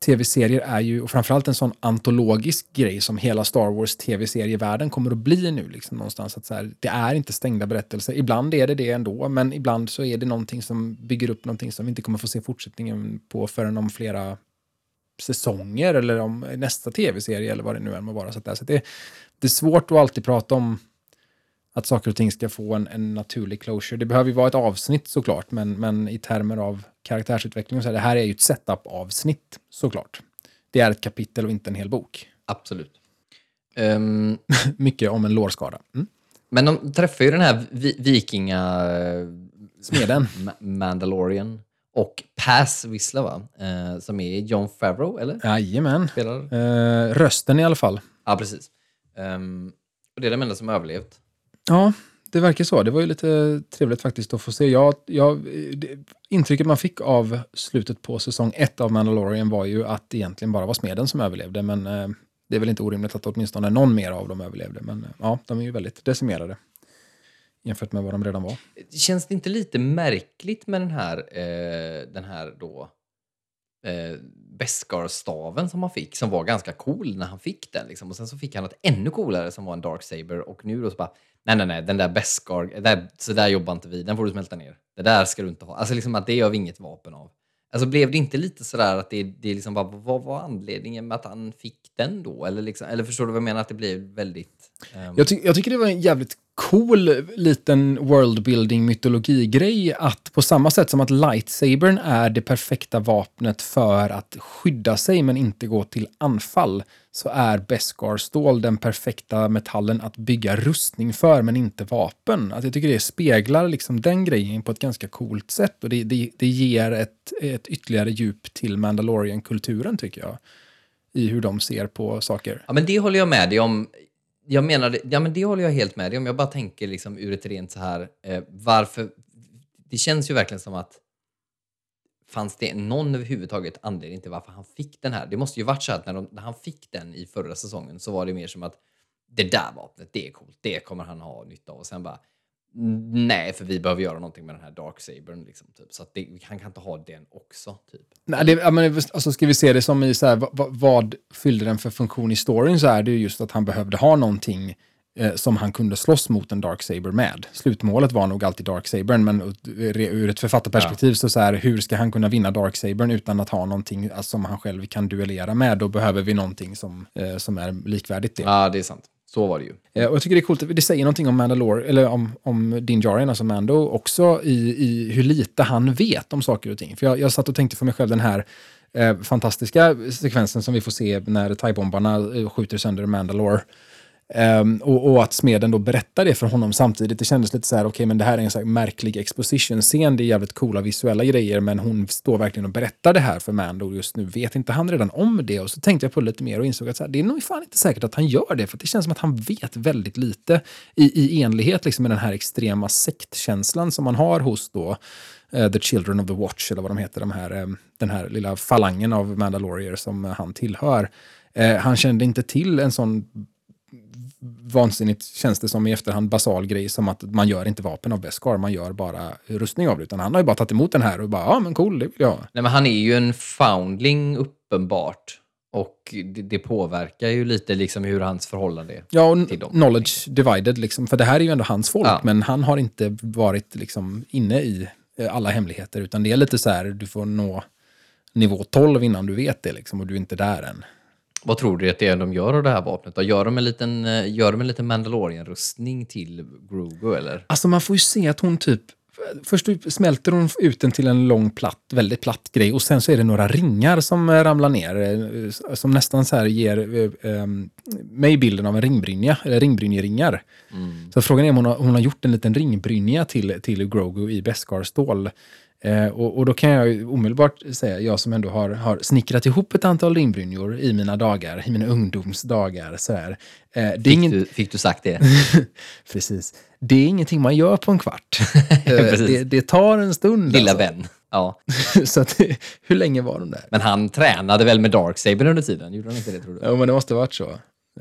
tv-serier är ju, och framförallt en sån antologisk grej som hela Star Wars tv-serievärlden kommer att bli nu. Liksom, någonstans att så här, det är inte stängda berättelser. Ibland är det det ändå, men ibland så är det någonting som bygger upp någonting som vi inte kommer få se fortsättningen på förrän om flera säsonger eller om nästa tv-serie eller vad det nu än må vara. Så, där. så det, det är svårt att alltid prata om att saker och ting ska få en, en naturlig closure. Det behöver ju vara ett avsnitt såklart, men, men i termer av karaktärsutveckling så det här är ju ett setup-avsnitt såklart. Det är ett kapitel och inte en hel bok.
Absolut. Um,
Mycket om en lårskada. Mm.
Men de träffar ju den här vi vikinga...
Smeden.
Mandalorian. Och Pass Whistler, va? Eh, som är John Favreau, eller?
Jajamän.
Spelar?
Eh, rösten i alla fall.
Ja, precis. Um, och det är den enda som har överlevt.
Ja, det verkar så. Det var ju lite trevligt faktiskt att få se. Jag, jag, det, intrycket man fick av slutet på säsong ett av Mandalorian var ju att det egentligen bara var smeden som överlevde. Men eh, det är väl inte orimligt att åtminstone någon mer av dem överlevde. Men eh, ja, de är ju väldigt decimerade jämfört med vad de redan var.
Känns det inte lite märkligt med den här, eh, den här då eh, Beskar-staven som han fick, som var ganska cool när han fick den. Liksom. Och sen så fick han något ännu coolare som var en Dark Saber och nu då så bara, nej nej nej, den där Beskar, så där jobbar inte vi, den får du smälta ner. Det där ska du inte ha. Alltså liksom att det gör vi inget vapen av. Alltså blev det inte lite sådär att det, det liksom bara, vad var anledningen med att han fick den då? Eller, liksom, eller förstår du vad jag menar? Att det blev väldigt...
Um... Jag, ty jag tycker det var en jävligt cool liten worldbuilding mytologigrej att på samma sätt som att lightsabern är det perfekta vapnet för att skydda sig men inte gå till anfall så är Beskar-stål den perfekta metallen att bygga rustning för men inte vapen. Att jag tycker det speglar liksom den grejen på ett ganska coolt sätt och det, det, det ger ett, ett ytterligare djup till Mandalorian-kulturen tycker jag i hur de ser på saker.
Ja, men det håller jag med dig om jag menar, ja men det håller jag helt med dig om. Jag bara tänker liksom ur ett rent så här, eh, varför... Det känns ju verkligen som att fanns det någon överhuvudtaget anledning till varför han fick den här? Det måste ju varit så att när, de, när han fick den i förra säsongen så var det mer som att det där vapnet, det är coolt, det kommer han ha nytta av. Och sen bara, Nej, för vi behöver göra någonting med den här dark sabern, Liksom, typ. Så att det, han kan inte ha den också. Typ.
Nej, det, men, alltså, ska vi se det som i så här, vad, vad fyllde den för funktion i storyn så är det ju just att han behövde ha någonting som han kunde slåss mot en Darksaber med. Slutmålet var nog alltid Darksabern, men ur ett författarperspektiv ja. så, så här, hur ska han kunna vinna Darksabern utan att ha någonting alltså, som han själv kan duellera med? Då behöver vi någonting som, eh, som är likvärdigt det.
Ja, det är sant. Så var det ju.
Eh, och jag tycker det är coolt, det säger någonting om Mandalore, eller om, om Din Djarin, alltså Mando, också i, i hur lite han vet om saker och ting. För jag, jag satt och tänkte för mig själv den här eh, fantastiska sekvensen som vi får se när thai-bombarna eh, skjuter sönder Mandalore. Um, och, och, att smeden då berättar det för honom samtidigt. Det kändes lite så här, okej, okay, men det här är en så märklig exposition-scen. Det är jävligt coola visuella grejer, men hon står verkligen och berättar det här för Mando just nu. Vet inte han redan om det? Och så tänkte jag på det lite mer och insåg att så här, det är nog fan inte säkert att han gör det, för det känns som att han vet väldigt lite i, i enlighet liksom med den här extrema sektkänslan som man har hos då uh, The Children of the Watch, eller vad de heter, de här, um, den här lilla falangen av Mandalorier som han tillhör. Uh, han kände inte till en sån vansinnigt, känns det som i efterhand, basal grej som att man gör inte vapen av Beskar, man gör bara rustning av det. Utan han har ju bara tagit emot den här och bara, ja men cool, det vill jag ha.
Nej men han är ju en foundling uppenbart. Och det, det, påverkar ju lite liksom hur hans förhållande är
ja, och till dem. knowledge divided, liksom. för det här är ju ändå hans folk, ja. men han har inte varit liksom, inne i eh, alla hemligheter, utan det är lite så här, du får nå nivå 12 innan du vet det, liksom, och du är inte där än.
Vad tror du att det är de gör av det här vapnet? Då? Gör de en liten, eh, gör de en liten Mandalorian-rustning till Grogu eller?
Alltså man får ju se att hon typ Först smälter hon ut den till en lång, platt, väldigt platt grej och sen så är det några ringar som eh, ramlar ner. Eh, som nästan så här ger eh, mig bilden av en ringbrynja, eller ringbrynjeringar. Mm. Så frågan är om hon har, hon har gjort en liten ringbrynja till, till Grogu i Beskar-stål. Eh, och, och, då kan jag omedelbart säga, jag som ändå har, har snickrat ihop ett antal ringbrynjor i mina dagar, i mina ungdomsdagar. Så här.
Eh, det fick, ingen... du, fick du sagt det?
Precis. Det är ingenting man gör på en kvart. eh, det, det, tar en stund.
Lilla alltså. vän. Ja.
så att, hur länge var de där?
Men han tränade väl med Darksaber under tiden? Gjorde han inte det tror du?
Ja, men det måste ha varit så.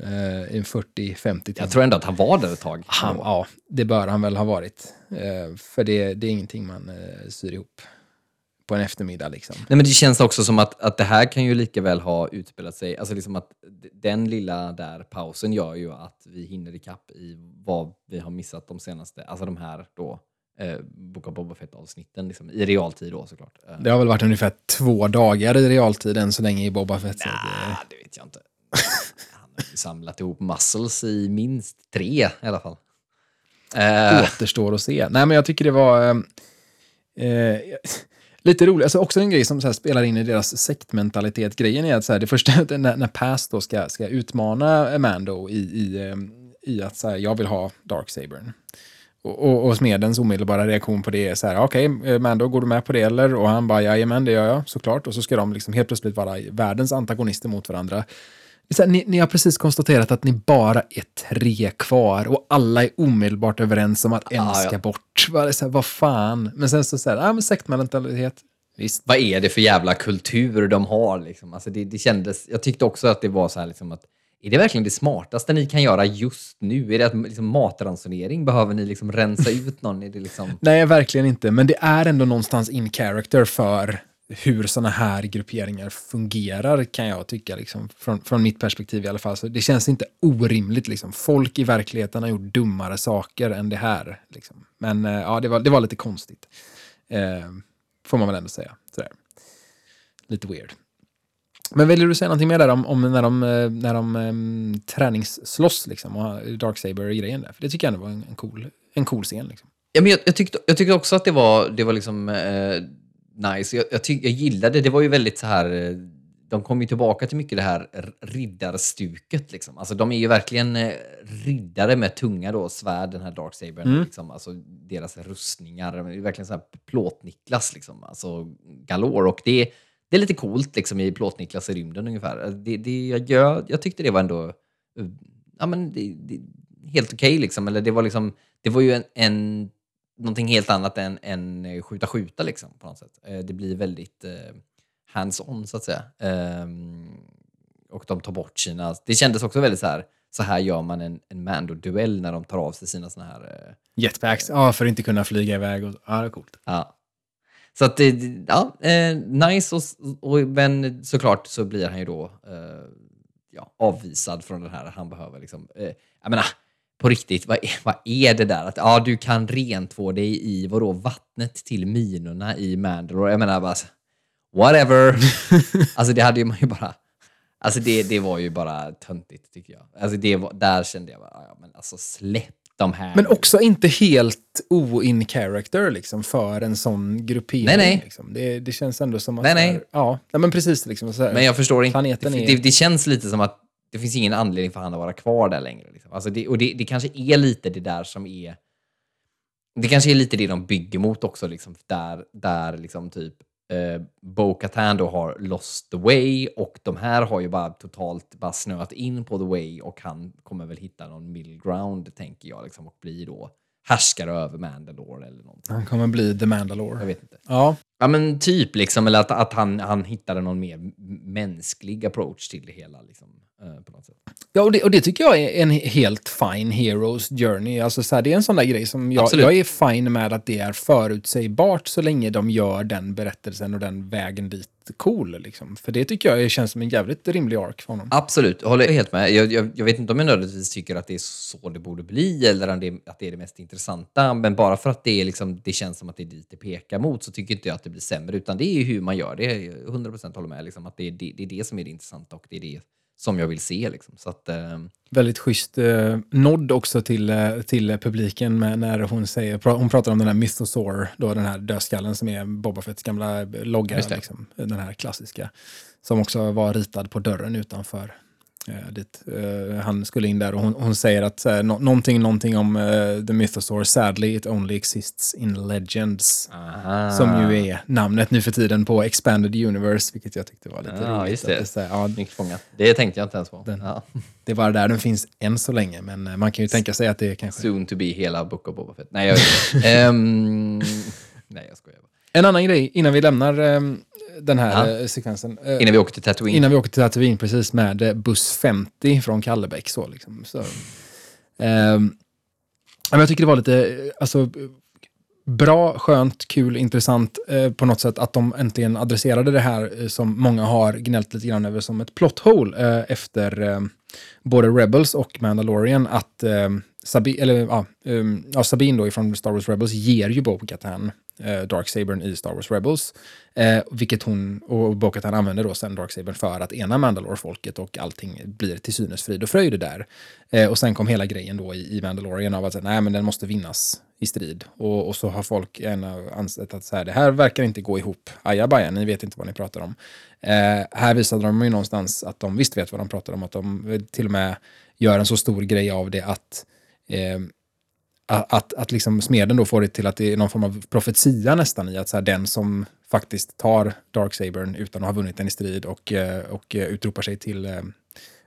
Eh, I 40-50 timmar.
Jag tror ändå att han var där ett tag.
Han, ja, det bör han väl ha varit. Eh, för det, det är ingenting man eh, syr ihop på en eftermiddag. Liksom.
Nej, men det känns också som att, att det här kan ju lika väl ha utspelat sig, alltså liksom att den lilla där pausen gör ju att vi hinner ikapp i vad vi har missat de senaste, alltså de här då eh, Book of Boba Fett-avsitten liksom, i realtid då såklart. Eh,
Det har väl varit ungefär två dagar i realtid än så länge i Boba Fett. det-
nah, det vet jag inte. Samlat ihop muscles i minst tre i alla fall. Eh,
återstår att se. Nej, men jag tycker det var ehm, eh, lite roligt. Alltså också en grej som så här, spelar in i deras sektmentalitet. Grejen är att så här, det första, när, när Pass då ska, ska utmana Mando i, i, ehm, i att så här, jag vill ha Darksabern. Och, och, och smedens omedelbara reaktion på det är så här, okej, okay, Mando, går du med på det eller? Och han bara, jajamän, det gör jag, såklart. Och så ska de liksom helt plötsligt vara världens antagonister mot varandra. Så här, ni, ni har precis konstaterat att ni bara är tre kvar och alla är omedelbart överens om att en
Ah, ja.
ska bort. Vad, är det så här, vad fan? Men sen så säger ah, men sektmentalitet. Visst.
vad är det för jävla kultur de har? Liksom? Alltså det, det kändes, jag tyckte också att det var så här liksom att är det verkligen det smartaste ni kan göra just nu? Är det att liksom, matransonering? Behöver ni liksom rensa ut någon? Är det liksom...
Nej, verkligen inte. Men det är ändå någonstans in character för hur sådana här grupperingar fungerar, kan jag tycka, liksom, från, från mitt perspektiv i alla fall. Så det känns inte orimligt. Liksom. Folk i verkligheten har gjort dummare saker än det här. Liksom. Men eh, ja, det var, det var lite konstigt. Eh, får man väl ändå säga. Sådär. Lite weird. Men vill du säga någonting mer där om, om när de, eh, när de um, träningsslåss liksom, och har Darksaber-grejen där? För det tycker jag ändå var en, en, cool, en cool scen. Liksom.
Ja, men jag, jag, tyckte, jag tyckte också att det var, det var liksom eh, nice. Jag, jag, tyck, jag gillade det. var ju väldigt så här... eh, De kom ju tillbaka till mycket det här riddarstuket. Liksom. Alltså, de är ju verkligen eh, riddare med tunga då, svärd, den här Darksabern. Liksom. Alltså, deras rustningar. Det är verkligen så här plåtniklas, liksom. alltså galore. Och det, det är lite coolt liksom, i plåtniklas i rymden ungefär. Det, det, jag, jag, tyckte det var ändå... eh, Ja, men det, det, helt okej liksom. Eller det var liksom... Det var ju en, en någonting helt annat än, än eh, skjuta skjuta liksom på något sätt. Eh, Det blir väldigt eh, hands-on så att säga. Ehm, och de tar bort sina... Det kändes också väldigt så här, så här gör man en, en Mando-duell när de tar av sig sina såna här...
Jetpacks, ja, för att inte kunna flyga iväg. Och, ja, det är coolt.
Ja. Så att det, ja, nice och, och men såklart så blir han ju då ja, avvisad från den här. Han behöver liksom, eh, jag menar, på riktigt, vad är, vad är det där? Att ja, du kan rentvå dig i vadå, vattnet till minorna i Mandalore. Jag menar bara, whatever. alltså det hade ju man ju bara, alltså det, det var ju bara töntigt tycker jag. Alltså det var, där kände jag bara, ja, men alltså släpp de här.
Men också inte helt o-in character liksom, för en sån gruppering.
Nej, nej.
Liksom. Det, det känns ändå som att...
Nej,
så här-
nej.
Ja, nej, men precis. Liksom, så här.
Men jag förstår inte. Det, det, det känns lite som att det finns ingen anledning för han att vara kvar där längre. Liksom. Alltså det, och det, det kanske är lite det där som är... Det kanske är lite det de bygger mot också, liksom, där, där liksom typ eh, Bo-Katan då har lost the way och de här har ju bara totalt bara snöat in på the way och han kommer väl hitta någon middle ground, tänker jag, liksom, och bli då härskare över Mandalore eller någonting.
Han kommer bli The
Jag
Mandalore.
vet inte.
Ja,
Ja men typ liksom, eller att, att han, han hittade någon mer mänsklig approach till det hela. Liksom, på något sätt.
ja och, det, och det tycker jag är en helt fine heroes journey. Alltså, så här, det är en sån där grej som jag,
Absolut.
jag är fine med att det är förutsägbart så länge de gör den berättelsen och den vägen dit cool. Liksom. För det tycker jag känns som en jävligt rimlig ark för honom.
Absolut, jag håller helt med. Jag, jag, jag vet inte om jag nödvändigtvis tycker att det är så det borde bli eller om det, att det är det mest intressanta. Men bara för att det, är liksom, det känns som att det är dit det pekar mot så tycker inte jag att det blir sämre. Utan det är hur man gör det. Jag 100% håller med. Liksom, att det är det, det är det som är det intressanta och det är det som jag vill se. Liksom. Så att, eh,
Väldigt schysst eh, nod också till, eh, till publiken med, när hon säger, pra, hon pratar om den här Mythosaur, då den här dödskallen som är Boba Fetts gamla logga,
Just det.
liksom, den här klassiska, som också var ritad på dörren utanför. Eh, dit, eh, han skulle in där och hon, hon säger att eh, nå- någonting, någonting om eh, The Mythosaur, sadly it only exists in legends.
aha.
Som ju är namnet nu för tiden på Expanded Universe, vilket jag tyckte var lite
Ja,
roligt.
just
att
det.
är så ja,
fångat. Det tänkte jag inte ens på.
Den-
Ja.
det är bara där den finns än så länge, men man kan ju tänka sig att det kanske...
Soon to be hela Book of Boba Fett. Nej, jag. Ehm, nej, jag skojar bara.
En annan grej innan vi lämnar ehm, den här
Ja.
eh, sekvensen. eh,
Innan vi åker till Tatooine.
innan vi åker till Tatooine, precis, med eh, buss 50 från Kallebäck. Så, liksom. så, men jag tycker det var lite alltså, bra, skönt, kul, intressant eh, på något sätt att de äntligen adresserade det här eh, som många har gnällt lite grann över som ett plot hole eh, efter både Rebels och Mandalorian. Att Sabi, eller, ja, um, ja, Sabine då från Star Wars Rebels ger ju Bo-Katan eh, Darksabern i Star Wars Rebels. Eh, vilket hon och Bo-Katan använder då sen Darksabern för att ena Mandalore-folket och allting blir till synes frid och fröjd där. Eh, och sen kom hela grejen då i, i Mandalorian av att nej, men den måste vinnas i strid. Och, och så har folk gärna ansett att så här, det här verkar inte gå ihop. Ajabaja, ni vet inte vad ni pratar om. Eh, här visade de ju någonstans att de visst vet vad de pratar om, att de till och med gör en så stor grej av det att eh, att, att liksom smeden då får det till att det är någon form av profetia nästan i att så här, den som faktiskt tar Darksabern utan att ha vunnit den i strid och, eh, och eh, utropar sig till eh,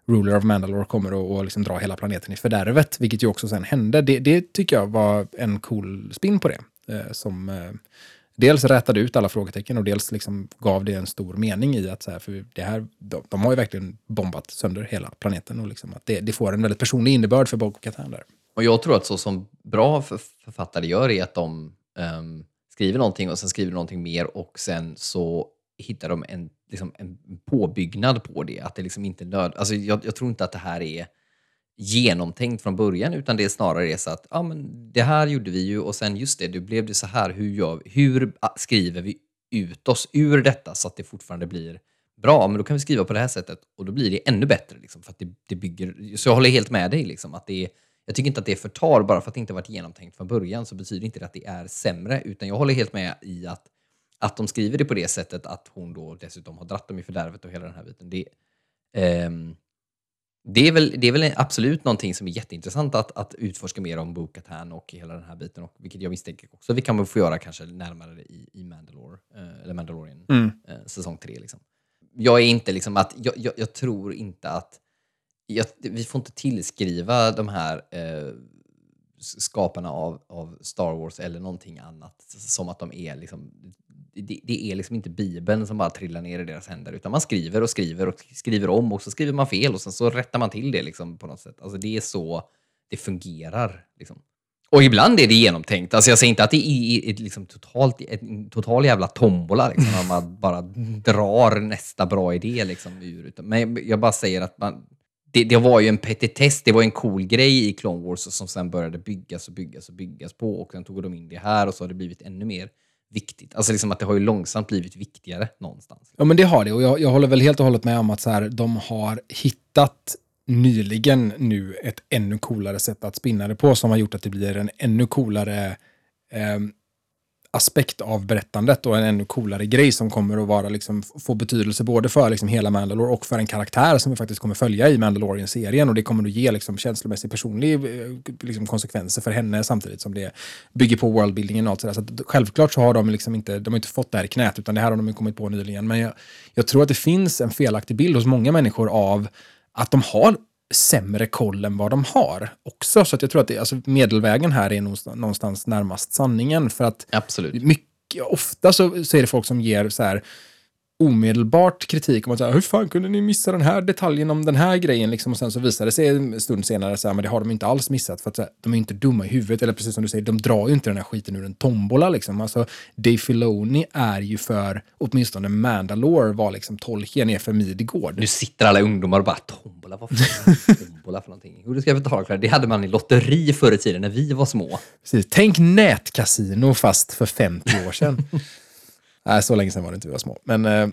Ruler of Mandalore kommer att och liksom dra hela planeten i fördärvet, vilket ju också sen hände. Det, det tycker jag var en cool spin på det, eh, som eh, dels rätade ut alla frågetecken och dels liksom gav det en stor mening i att så här, för det här, de, de har ju verkligen bombat sönder hela planeten och liksom att det, det får en väldigt personlig innebörd för Bob Katan där.
Och jag tror att så som bra författare gör är att de um, skriver någonting och sen skriver någonting mer och sen så hittar de en, liksom, en påbyggnad på det. Att det liksom inte nöd... Alltså, jag, jag tror inte att det här är genomtänkt från början utan det är snarare är så att ja, men det här gjorde vi ju och sen just det, du blev det så här. Hur, gör, hur ah, skriver vi ut oss ur detta så att det fortfarande blir bra? Men då kan vi skriva på det här sättet och då blir det ännu bättre. Liksom, för att det, det bygger, så jag håller helt med dig. Liksom, att det är, jag tycker inte att det förtar, bara för att det inte varit genomtänkt från början så betyder inte det att det är sämre, utan jag håller helt med i att att de skriver det på det sättet att hon då dessutom har dratt dem i fördärvet och hela den här biten. Det, um, det, är, väl, det är väl absolut någonting som är jätteintressant att, att utforska mer om Bo-Katan och hela den här biten, och vilket jag misstänker också vi kan få göra kanske närmare i, i Mandalore, eh, eller Mandalorian mm. eh, säsong 3. Liksom. Jag är inte liksom att, jag, jag, jag tror inte att jag, vi får inte tillskriva de här eh, skaparna av, av Star Wars eller någonting annat som att de är liksom, det, det, är liksom inte Bibeln som bara trillar ner i deras händer utan man skriver och skriver och skriver om och så skriver man fel och sen så rättar man till det liksom på något sätt. Alltså det är så det fungerar. Liksom. Och ibland är det genomtänkt. Alltså jag säger inte att det är ett, liksom totalt, en total jävla tombola, liksom, man bara drar nästa bra idé liksom, ur. Men jag bara säger att man, det, det, var ju en petitess, det var en cool grej i Clone Wars som sen började byggas och byggas och byggas på och sen tog de in det här och så har det blivit ännu mer viktigt. Alltså liksom att det har ju långsamt blivit viktigare någonstans.
Ja men det har det och jag, jag håller väl helt och hållet med om att så här, de har hittat nyligen nu ett ännu coolare sätt att spinna det på som har gjort att det blir en ännu coolare eh, aspekt av berättandet och en ännu coolare grej som kommer att vara, liksom, få betydelse både för liksom, hela Mandalore och för en karaktär som vi faktiskt kommer följa i Mandalorian-serien. Och det kommer att ge liksom, känslomässig personlig eh, liksom, konsekvenser för henne samtidigt som det bygger på worldbuildingen och allt sådär. Så att, självklart så har de, liksom inte, de har inte fått det här i knät, utan det här har de kommit på nyligen. Men jag, jag tror att det finns en felaktig bild hos många människor av att de har sämre koll än vad de har också. Så att jag tror att det, alltså medelvägen här är någonstans närmast sanningen. För att
Absolut.
Mycket, ofta så, så är det folk som ger så här omedelbart kritik om att säga, hur fan kunde ni missa den här detaljen om den här grejen? Liksom, och sen så visar det sig en stund senare så här, men det har de inte alls missat för att här, de är inte dumma i huvudet. Eller precis som du säger, de drar ju inte den här skiten ur en tombola. Liksom. Alltså, Dave Filoni är ju för, åtminstone Mandalore var liksom Tolkien är för Midgård.
Nu sitter alla ungdomar och bara, tombola, vad fan är tombola för någonting? Jo, det ska jag betala. Det hade man i lotteri förr i tiden när vi var små.
Precis. Tänk nätkasino fast för 50 år sedan. Nej, så länge sedan var det inte vi var små. Men, eh,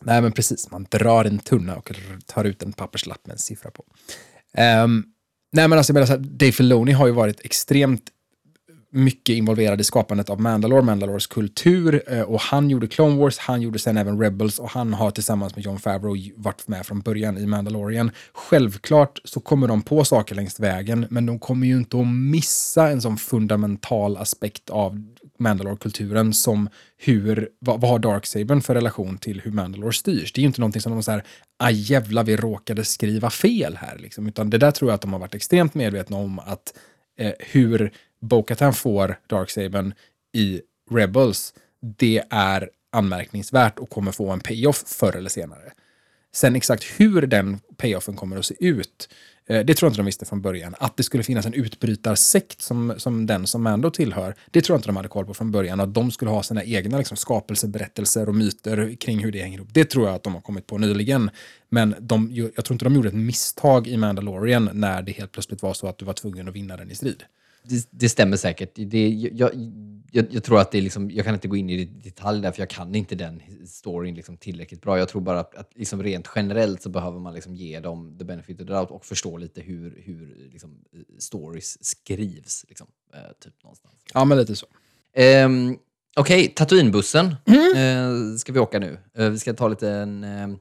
nej, men precis, man drar en tunna och tar ut en papperslapp med en siffra på. Um, nej, men alltså, jag menar så här, Dave Filoni har ju varit extremt mycket involverad i skapandet av Mandalore, Mandalores kultur eh, och han gjorde Clone Wars, han gjorde sen även Rebels och han har tillsammans med John Favreau varit med från början i Mandalorian. Självklart så kommer de på saker längs vägen, men de kommer ju inte att missa en sån fundamental aspekt av Mandalore-kulturen som hur, vad, vad har Darksabern för relation till hur Mandalore styrs? Det är ju inte någonting som de säger, aj jävla vi råkade skriva fel här, liksom. utan det där tror jag att de har varit extremt medvetna om att eh, hur Bo-Katan får Darksabern i Rebels, det är anmärkningsvärt och kommer få en payoff förr eller senare. Sen exakt hur den payoffen kommer att se ut, eh, det tror jag inte de visste från början. Att det skulle finnas en utbrytarsekt som, som den som Mando tillhör, det tror jag inte de hade koll på från början. Att de skulle ha sina egna liksom, skapelseberättelser och myter kring hur det hänger ihop. Det tror jag att de har kommit på nyligen. Men de, jag tror inte de gjorde ett misstag i Mandalorian när det helt plötsligt var så att du var tvungen att vinna den i strid.
Det, det stämmer säkert. Det, jag, jag, jag, tror att det är liksom, jag kan inte gå in i detalj där, för jag kan inte den storyn liksom tillräckligt bra. Jag tror bara att, att liksom rent generellt så behöver man liksom ge dem the benefit of the doubt och förstå lite hur, hur liksom, stories skrivs. Liksom, eh, typ någonstans.
Ja, men lite så.
Um, Okej, okay, Tatooine-bussen mm. uh, ska vi åka nu. Uh, vi ska ta lite en uh,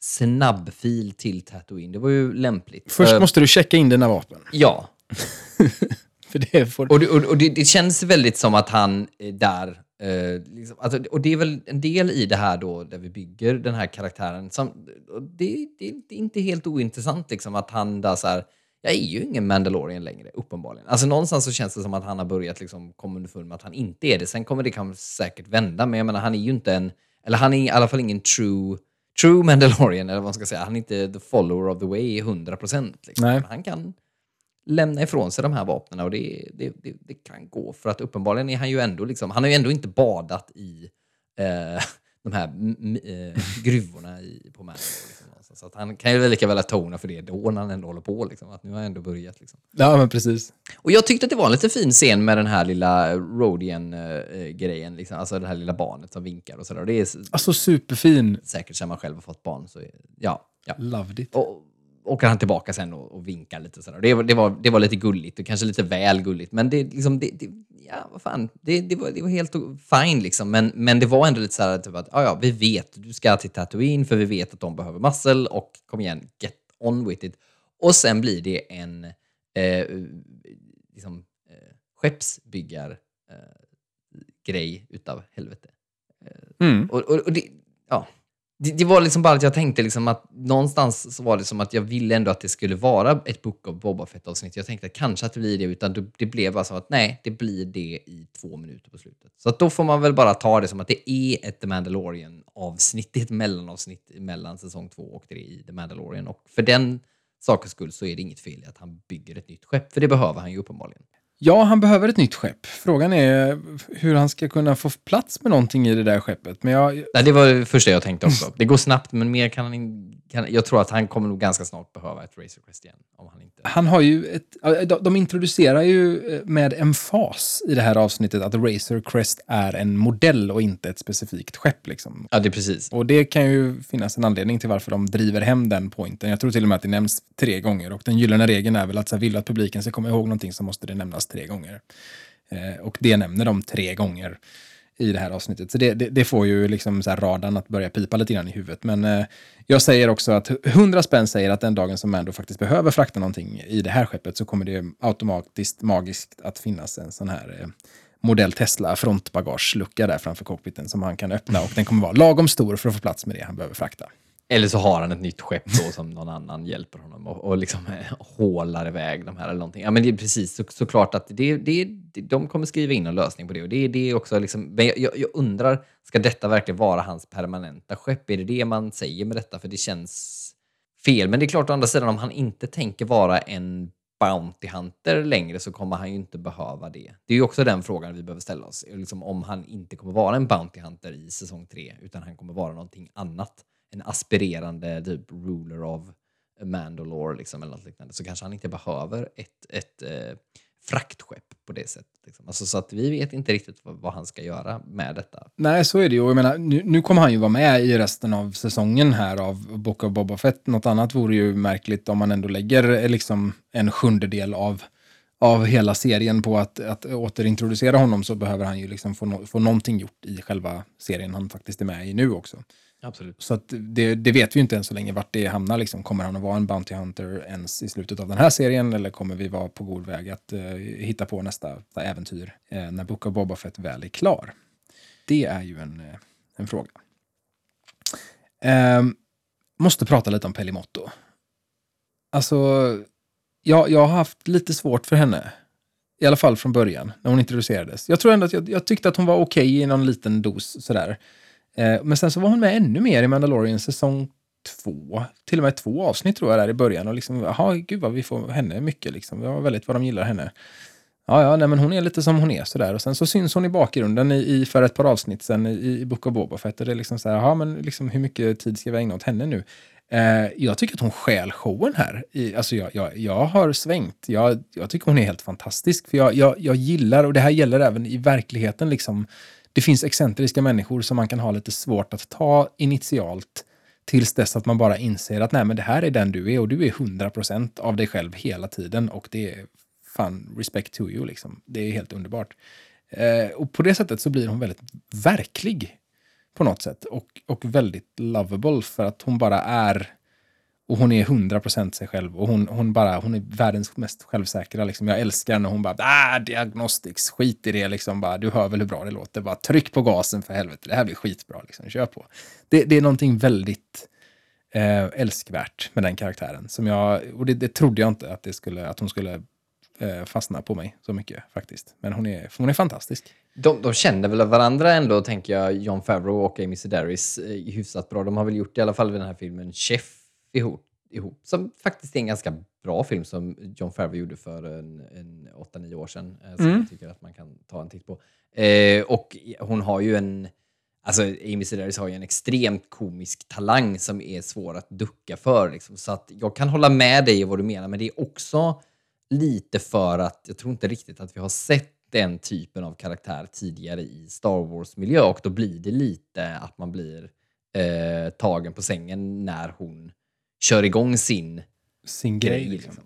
snabbfil till Tatooine. Det var ju lämpligt.
Först måste du checka in dina vapen.
Ja.
För det får...
Och, det, och det, det, känns väldigt som att han är där. Eh, liksom, alltså, och det är väl en del i det här då, där vi bygger den här karaktären. Som, det, det, är inte helt ointressant liksom, att han där så här, jag är ju ingen Mandalorian längre, uppenbarligen. Alltså någonstans så känns det som att han har börjat liksom komma underfund med att han inte är det. Sen kommer det säkert vända, men jag menar, han är ju inte en, eller han är i alla fall ingen true, true Mandalorian, eller vad man ska säga. Han är inte the follower of the way 100%. Liksom. Han kan lämna ifrån sig de här vapnen och det, det, det, det, kan gå. För att uppenbarligen är han ju ändå, liksom, han har ju ändå inte badat i eh, de här eh, gruvorna i, på Mandalore. Liksom. Så att han kan ju lika väl tona för det då när han ändå håller på. Liksom, att nu har han ändå börjat. Liksom.
Ja, men precis.
Och jag tyckte att det var en lite fin scen med den här lilla Rodian-grejen. Liksom. Alltså det här lilla barnet som vinkar och sådär. Det är
alltså superfin.
Säkert sen man själv har fått barn. Så, ja, ja.
Loved it.
Och, åker han tillbaka sen och, och vinkar lite sådär. Det, det, var, det var lite gulligt och kanske lite väl gulligt. Men det, liksom, det, det ja, vad fan, det, det, var, det var helt fine liksom. Men, men det var ändå lite såhär typ att, ja, ja, vi vet, du ska till Tatooine för vi vet att de behöver muscle och kom igen, get on with it. Och sen blir det en eh, liksom, eh, skeppsbyggar eh, grej utav helvete. Eh, mm. Och, och, och det, ja, det, det, var liksom bara att jag tänkte liksom att någonstans så var det som att jag ville ändå att det skulle vara ett Book of Boba Fett-avsnitt. Jag tänkte att kanske att det blir det, utan det blev bara som att nej, det blir det i två minuter på slutet. Så att då får man väl bara ta det som att det är ett The Mandalorian-avsnitt, ett mellanavsnitt mellan säsong två och tre i The Mandalorian. Och för den sakens skull så är det inget fel i att han bygger ett nytt skepp, för det behöver han ju uppenbarligen.
Ja, han behöver ett nytt skepp. Frågan är hur han ska kunna få plats med någonting i det där skeppet. Men jag...
Nej, det var det första jag tänkte också. Det går snabbt, men mer kan han kan, Jag tror att han kommer nog ganska snart behöva ett Razor Crest igen. Om han, inte...
han har ju ett... De introducerar ju eh, med emfas i det här avsnittet att Razor Crest är en modell och inte ett specifikt skepp. Liksom.
Ja, det är precis.
Och det kan ju finnas en anledning till varför de driver hem den pointen. Jag tror till och med att det nämns tre gånger. Och den gyllene regeln är väl att så här, vill att publiken ska komma ihåg någonting så måste det nämnas tre gånger. Eh, och det nämner de tre gånger i det här avsnittet. Så det, det, det får ju liksom så radarn att börja pipa lite grann i huvudet. Men eh, jag säger också att 100 spänn säger att den dagen som Mando faktiskt behöver frakta någonting i det här skeppet så kommer det automatiskt magiskt att finnas en sån här eh, modell Tesla frontbagagelucka där framför cockpiten som han kan öppna och den kommer vara lagom stor för att få plats med det han behöver frakta.
Eller så har han ett nytt skepp då som någon annan hjälper honom och, och liksom hålar iväg de här eller någonting. Ja, men det är precis så, såklart att det, det, de kommer skriva in en lösning på det. Och det, det är också liksom, men jag, jag, undrar, ska detta verkligen vara hans permanenta skepp? Är det det man säger med detta? För det känns fel. Men det är klart, å andra sidan, om han inte tänker vara en Bounty Hunter längre så kommer han ju inte behöva det. Det är ju också den frågan vi behöver ställa oss. Liksom om han inte kommer vara en Bounty Hunter i säsong 3 utan han kommer vara någonting annat en aspirerande typ ruler of Mandalore liksom, eller något liknande, så kanske han inte behöver ett, ett eh, fraktskepp på det sättet. Liksom. Alltså, så att vi vet inte riktigt vad, vad, han ska göra med detta.
Nej, så är det ju. Jag menar, nu, nu kommer han ju vara med i resten av säsongen här av Book of Boba Fett. Något annat vore ju märkligt om man ändå lägger eh, liksom, en sjundedel av av hela serien på att, att återintroducera honom så behöver han ju liksom få, no få någonting gjort i själva serien han faktiskt är med i nu också.
Absolut.
Så det, det, vet vi inte än så länge vart det hamnar. Liksom. Kommer han att vara en Bounty Hunter ens i slutet av den här serien eller kommer vi vara på god väg att eh, hitta på nästa äventyr eh, när Book of Boba Fett väl är klar? Det är ju en, eh, en fråga. Eh, måste prata lite om Pelimotto. Alltså, jag, jag har haft lite svårt för henne. I alla fall från början, när hon introducerades. Jag tror ändå att jag, jag tyckte att hon var okej okay i någon liten dos sådär. Eh, men sen så var hon med ännu mer i Mandalorian säsong två, till och med två avsnitt tror jag där i början. Och liksom, jaha, gud vad vi får henne mycket liksom. Det var väldigt vad de gillar henne. Ja, ja, nej, men hon är lite som hon är sådär. Och sen så syns hon i bakgrunden i, i för ett par avsnitt sen i, i Book of Boba Fett. Och det är liksom så här, jaha, men liksom, hur mycket tid ska vi ägna åt henne nu? Eh, jag tycker att hon stjäl showen här. I, alltså jag, jag, jag har svängt. Jag, jag tycker hon är helt fantastisk. För jag, jag, jag gillar, och det här gäller även i verkligheten, liksom, det finns excentriska människor som man kan ha lite svårt att ta initialt tills dess att man bara inser att nej, men det här är den du är och du är 100% av dig själv hela tiden och det är fan respect to you liksom. Det är helt underbart. Eh, och på det sättet så blir hon väldigt verklig på något sätt och, och väldigt lovable för att hon bara är och hon är 100% sig själv och hon, hon, bara, hon är världens mest självsäkra. Liksom. Jag älskar när hon bara, ah, diagnostics, skit i det liksom. Bara, du hör väl hur bra det låter. Bara tryck på gasen för helvete, det här blir skitbra. Liksom. Kör på. Det, det är någonting väldigt eh, älskvärt med den karaktären. Som jag, och det, det trodde jag inte att, det skulle, att hon skulle eh, fastna på mig så mycket faktiskt. Men hon är, hon är fantastisk.
De, de känner väl varandra ändå, tänker jag, John Favreau och Amy Sedaris eh, hyfsat bra. De har väl gjort i alla fall vid den här filmen Chef ihop, ihop. Som faktiskt är en ganska bra film som John Favreau gjorde för en, en 8-9 år sedan. Eh, som mm. jag tycker att man kan ta en titt på. Eh, och hon har ju en... Alltså Amy Sedaris har ju en extremt komisk talang som är svår att ducka för. Liksom. Så att jag kan hålla med dig i vad du menar, men det är också lite för att jag tror inte riktigt att vi har sett den typen av karaktär tidigare i Star Wars-miljö och då blir det lite att man blir eh, tagen på sängen när hon kör igång sin,
sin grej. grej liksom. liksom.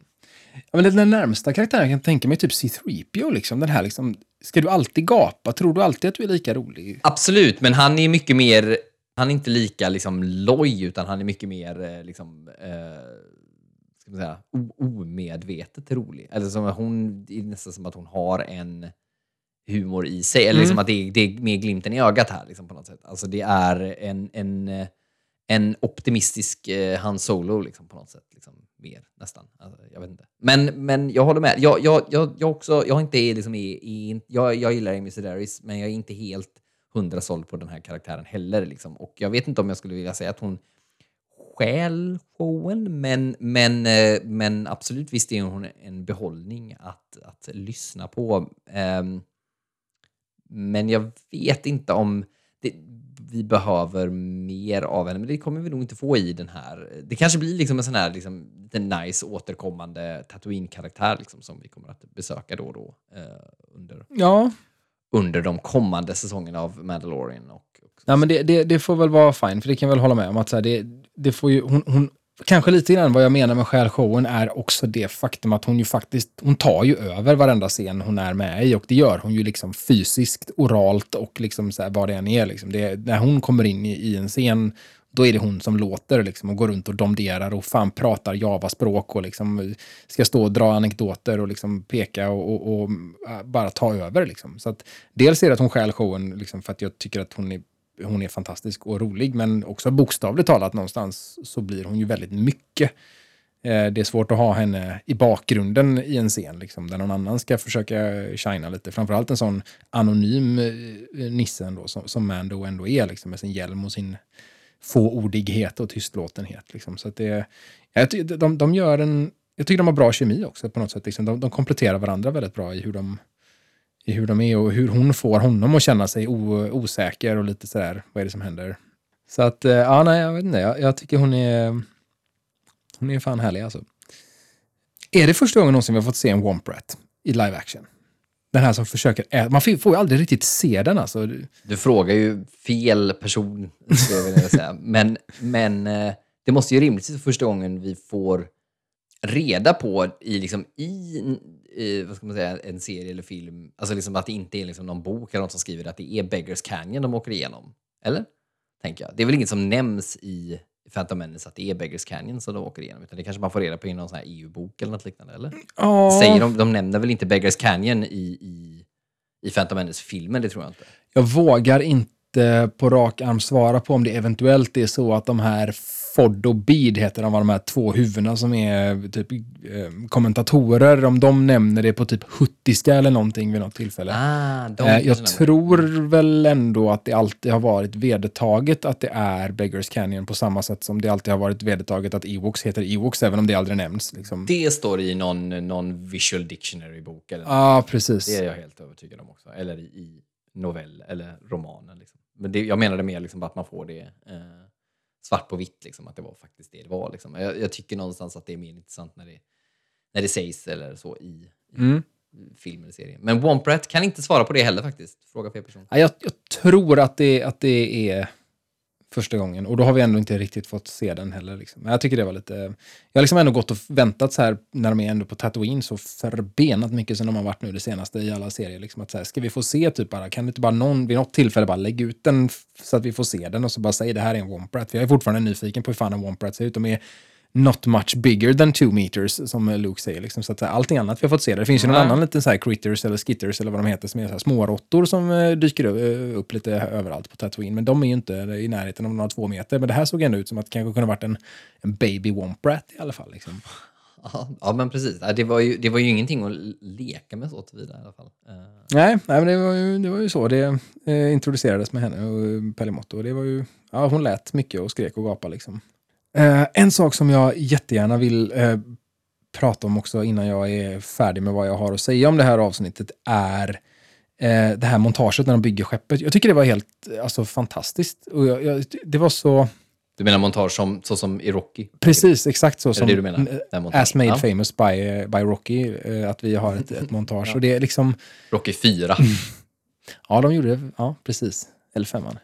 Ja, men den närmsta karaktären jag kan tänka mig är typ C3PO. Liksom. Den här liksom, ska du alltid gapa? Tror du alltid att du är lika rolig?
Absolut, men han är mycket mer... Han är inte lika liksom, loj, utan han är mycket mer eh, liksom, eh, ska man säga, omedvetet rolig. Eller som hon, det är nästan som att hon har en humor i sig. Eller liksom mm. att det är, det är mer glimten i ögat här liksom, på något sätt. Alltså det är en, en, en optimistisk eh, Han Solo liksom, på något sätt. Liksom, mer nästan. Alltså, jag vet inte. Men, men jag håller med. Jag, jag, jag, jag, också, jag, inte liksom i, i, jag, jag gillar Amy Sedaris, men jag är inte helt hundra såld på den här karaktären heller. Liksom. Och jag vet inte om jag skulle vilja säga att hon stjäl showen, men, men, eh, men absolut visst är hon en behållning att, att lyssna på. Um, men jag vet inte om det, vi behöver mer av henne, men det kommer vi nog inte få i den här. Det kanske blir liksom en sån här liksom, lite nice återkommande Tatooine-karaktär liksom, som vi kommer att besöka då och då eh, under,
ja.
under de kommande säsongerna av Mandalorian. Och, och
ja, men det, det, det, får väl vara fine, för det kan jag väl hålla med om att så här, det, det får ju, hon, hon kanske lite grann vad jag menar med själshowen är också det faktum att hon ju faktiskt, hon tar ju över varenda scen hon är med i och det gör hon ju liksom fysiskt, oralt och liksom så här, vad det än är. Liksom. Det, när hon kommer in i, i, en scen, då är det hon som låter liksom, och går runt och domderar och fan pratar javaspråk och liksom ska stå och dra anekdoter och liksom peka och, och, och äh, bara ta över. Liksom. Så att, dels är det att hon stjäl showen liksom, för att jag tycker att hon är hon är fantastisk och rolig, men också bokstavligt talat någonstans så blir hon ju väldigt mycket. Eh, det är svårt att ha henne i bakgrunden i en scen, liksom, där någon annan ska försöka shina lite. Framförallt en sån anonym eh, nisse ändå, som, som Mando ändå är, liksom, med sin hjälm och sin fåordighet och tystlåtenhet. Liksom. Så att det, jag, de, de gör en, jag tycker de har bra kemi också på något sätt. Liksom. De, de kompletterar varandra väldigt bra i hur de i hur de är och hur hon får honom att känna sig osäker och lite sådär, vad är det som händer? Så att, eh, ja, nej, jag vet inte. Jag, jag tycker hon är, hon är fan härlig alltså. Är det första gången någonsin vi har fått se en Womp Rat i live action? Den här som försöker äta. Man får ju aldrig riktigt se den alltså.
Du frågar ju fel person, skulle jag vilja säga. Men, men eh, det måste ju rimligtvis vara första gången vi får reda på i, liksom, i i, vad ska man säga, en serie eller film, alltså liksom att det inte är liksom någon bok eller någon som skriver att det är Beggars Canyon de åker igenom. Eller? Tänker jag. Det är väl inget som nämns i Phantom Menace att det är Beggars Canyon som de åker igenom, utan det kanske man får reda på i någon sån här EU-bok eller något liknande, eller?
Oh.
Säger de, de nämner väl inte Beggars Canyon i, i, i Phantom Menace-filmen, det tror jag inte.
Jag vågar inte på rak arm svara på om det eventuellt är så att de här Fod och Bede heter de, var de här två huvudena som är typ eh, kommentatorer. Om de nämner det på typ huttiska eller någonting vid något tillfälle.
Ah, de
Eh, jag tror väl ändå att det alltid har varit vedertaget att det är Beggars Canyon på samma sätt som det alltid har varit vedertaget att Ewoks heter Ewoks, även om det aldrig nämns. Liksom.
Det står i någon, någon visual dictionary-bok.
Ja, precis.
Det är jag helt övertygad om också. Eller i, i novell eller romanen. Liksom. Men det, jag menade mer liksom att man får det eh, svart på vitt, liksom, att det var faktiskt det det var. Liksom. Jag, jag tycker någonstans att det är mer intressant när det, när det sägs eller så i, i
Mm.
film eller serie. Men Womprat kan inte svara på det heller faktiskt. Fråga fel person.
Ja, jag, jag tror att det, att det är första gången. Och då har vi ändå inte riktigt fått se den heller. Liksom. Men jag tycker det var lite... Jag har liksom ändå gått och väntat så här när de är ändå på Tatooine så förbenat mycket som de har varit nu det senaste i alla serier. Liksom att så här, ska vi få se typ bara, kan du inte bara någon, vid något tillfälle bara lägga ut den så att vi får se den och så bara säga det här är en Womprat. För jag är fortfarande nyfiken på hur fan en Womprat ser ut. De är not much bigger than two meters, som Luke säger. Liksom. Så att här, allting annat vi har fått se. Det finns ju någon annan liten så här critters eller skitters eller vad de heter som är så här små råttor som eh, dyker upp lite överallt på Tatooine. Men de är ju inte i närheten av några två meter. Men det här såg ändå ut som att det kanske kunde varit en, en baby womprat i alla fall. Liksom.
Ja, men precis. Det var, ju, det var ju ingenting att leka med så tillvida i alla fall. Eh,
Nej, nej men det var ju, det var ju så det eh, introducerades med henne och eh, Pellimotto. Det var ju, ja, hon lät mycket och skrek och gapade liksom. Eh, en sak som jag jättegärna vill eh, prata om också innan jag är färdig med vad jag har att säga om det här avsnittet är eh, det här montaget när de bygger skeppet. Jag tycker det var helt alltså, fantastiskt. Och jag, jag, det var så,
Du menar montage som, så som i Rocky?
precis exakt så
Är det
som
det du menar?
As made
Ja.
famous by, eh, by Rocky, eh, att vi har ett, ett montage. Och det är liksom,
Rocky 4.
Ja, de gjorde det. Ja, precis. Eller femman.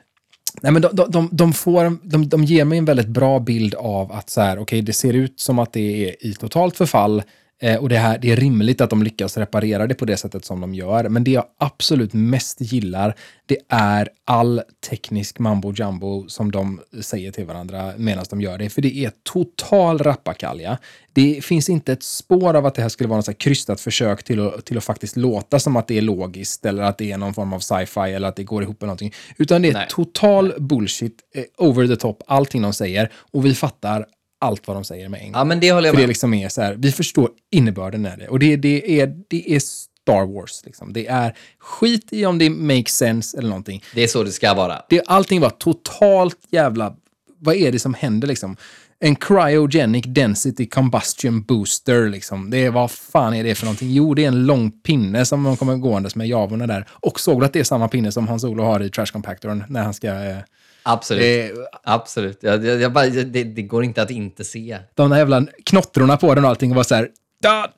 Nej, men de, de, de, får, de, de ger mig en väldigt bra bild av att så här, okay, det ser ut som att det är i totalt förfall eh, och det, här, det är rimligt att de lyckas reparera det på det sättet som de gör. Men det jag absolut mest gillar, det är all teknisk mambo jumbo som de säger till varandra medan de gör det. För det är total rappakalja. Det finns inte ett spår av att det här skulle vara något krystat försök till att, till att faktiskt låta som att det är logiskt eller att det är någon form av sci-fi eller att det går ihop med någonting. Utan det är
Nej.
total bullshit, eh, over the top, allting de säger. Och vi fattar allt vad de säger med en gång.
Ja, men det håller jag
För det
med
liksom är så här, vi förstår innebörden i det. Och det, det, är, det är Star Wars. Liksom. Det är skit i om det makes sense eller någonting.
Det är så det ska vara.
Det, allting var totalt jävla... Vad är det som händer liksom? En cryogenic density combustion booster liksom. Det är, vad fan är det för någonting? Jo, det är en lång pinne som de kommer gåendes med javorna där. Och såg du att det är samma pinne som Hans-Olo har i Trash Compactorn när han ska... Eh,
Absolut.
eh,
Absolut. Jag, jag, jag bara, det, det går inte att inte se.
de där jävla knottrorna på den och allting var så här...
Ja.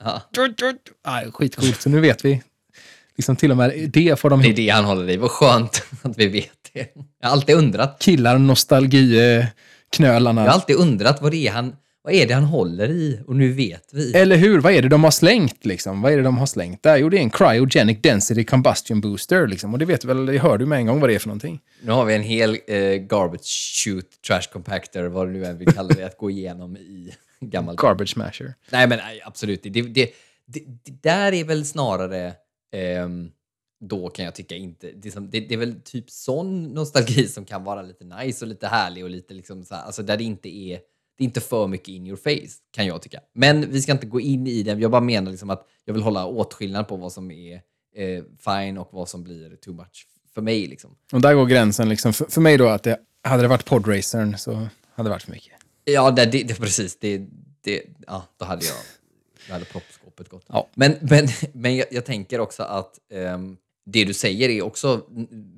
Ah, skitcoolt, så nu vet vi. Liksom till och med det får de
Det är det han håller i. Vad skönt att vi vet det. Jag har alltid undrat.
killar nostalgiknölarna.
Jag har alltid undrat vad det är han, vad är det han håller i och nu vet vi.
Eller hur? Vad är det de har slängt liksom? Vad är det de har slängt där? Jo, det är en cryogenic density combustion booster liksom. Och det vet du väl, det hör du med en gång vad det är för någonting.
Nu har vi en hel eh, garbage shoot, trash compactor, vad du nu än vill kalla det, att gå igenom i gammal...
Garbage smasher.
Nej, men nej, absolut. Det, det, det, det, där är väl snarare... ehm, då kan jag tycka inte... Det som, det, det är väl typ sån nostalgi som kan vara lite nice och lite härlig och lite liksom så här, alltså där det inte är... Det är inte för mycket in your face, kan jag tycka. Men vi ska inte gå in i det. Jag bara menar liksom att jag vill hålla åtskillnad på vad som är eh, fine och vad som blir too much för mig. Liksom.
Och där går gränsen liksom. För, för mig då att det, hade det varit podracern så hade det varit för mycket.
Ja, det, det, det, precis. Det, det, ja, då hade jag... Då hade proppskåpet gått.
Ja.
Men, men, men jag, jag tänker också att ehm, det du säger är också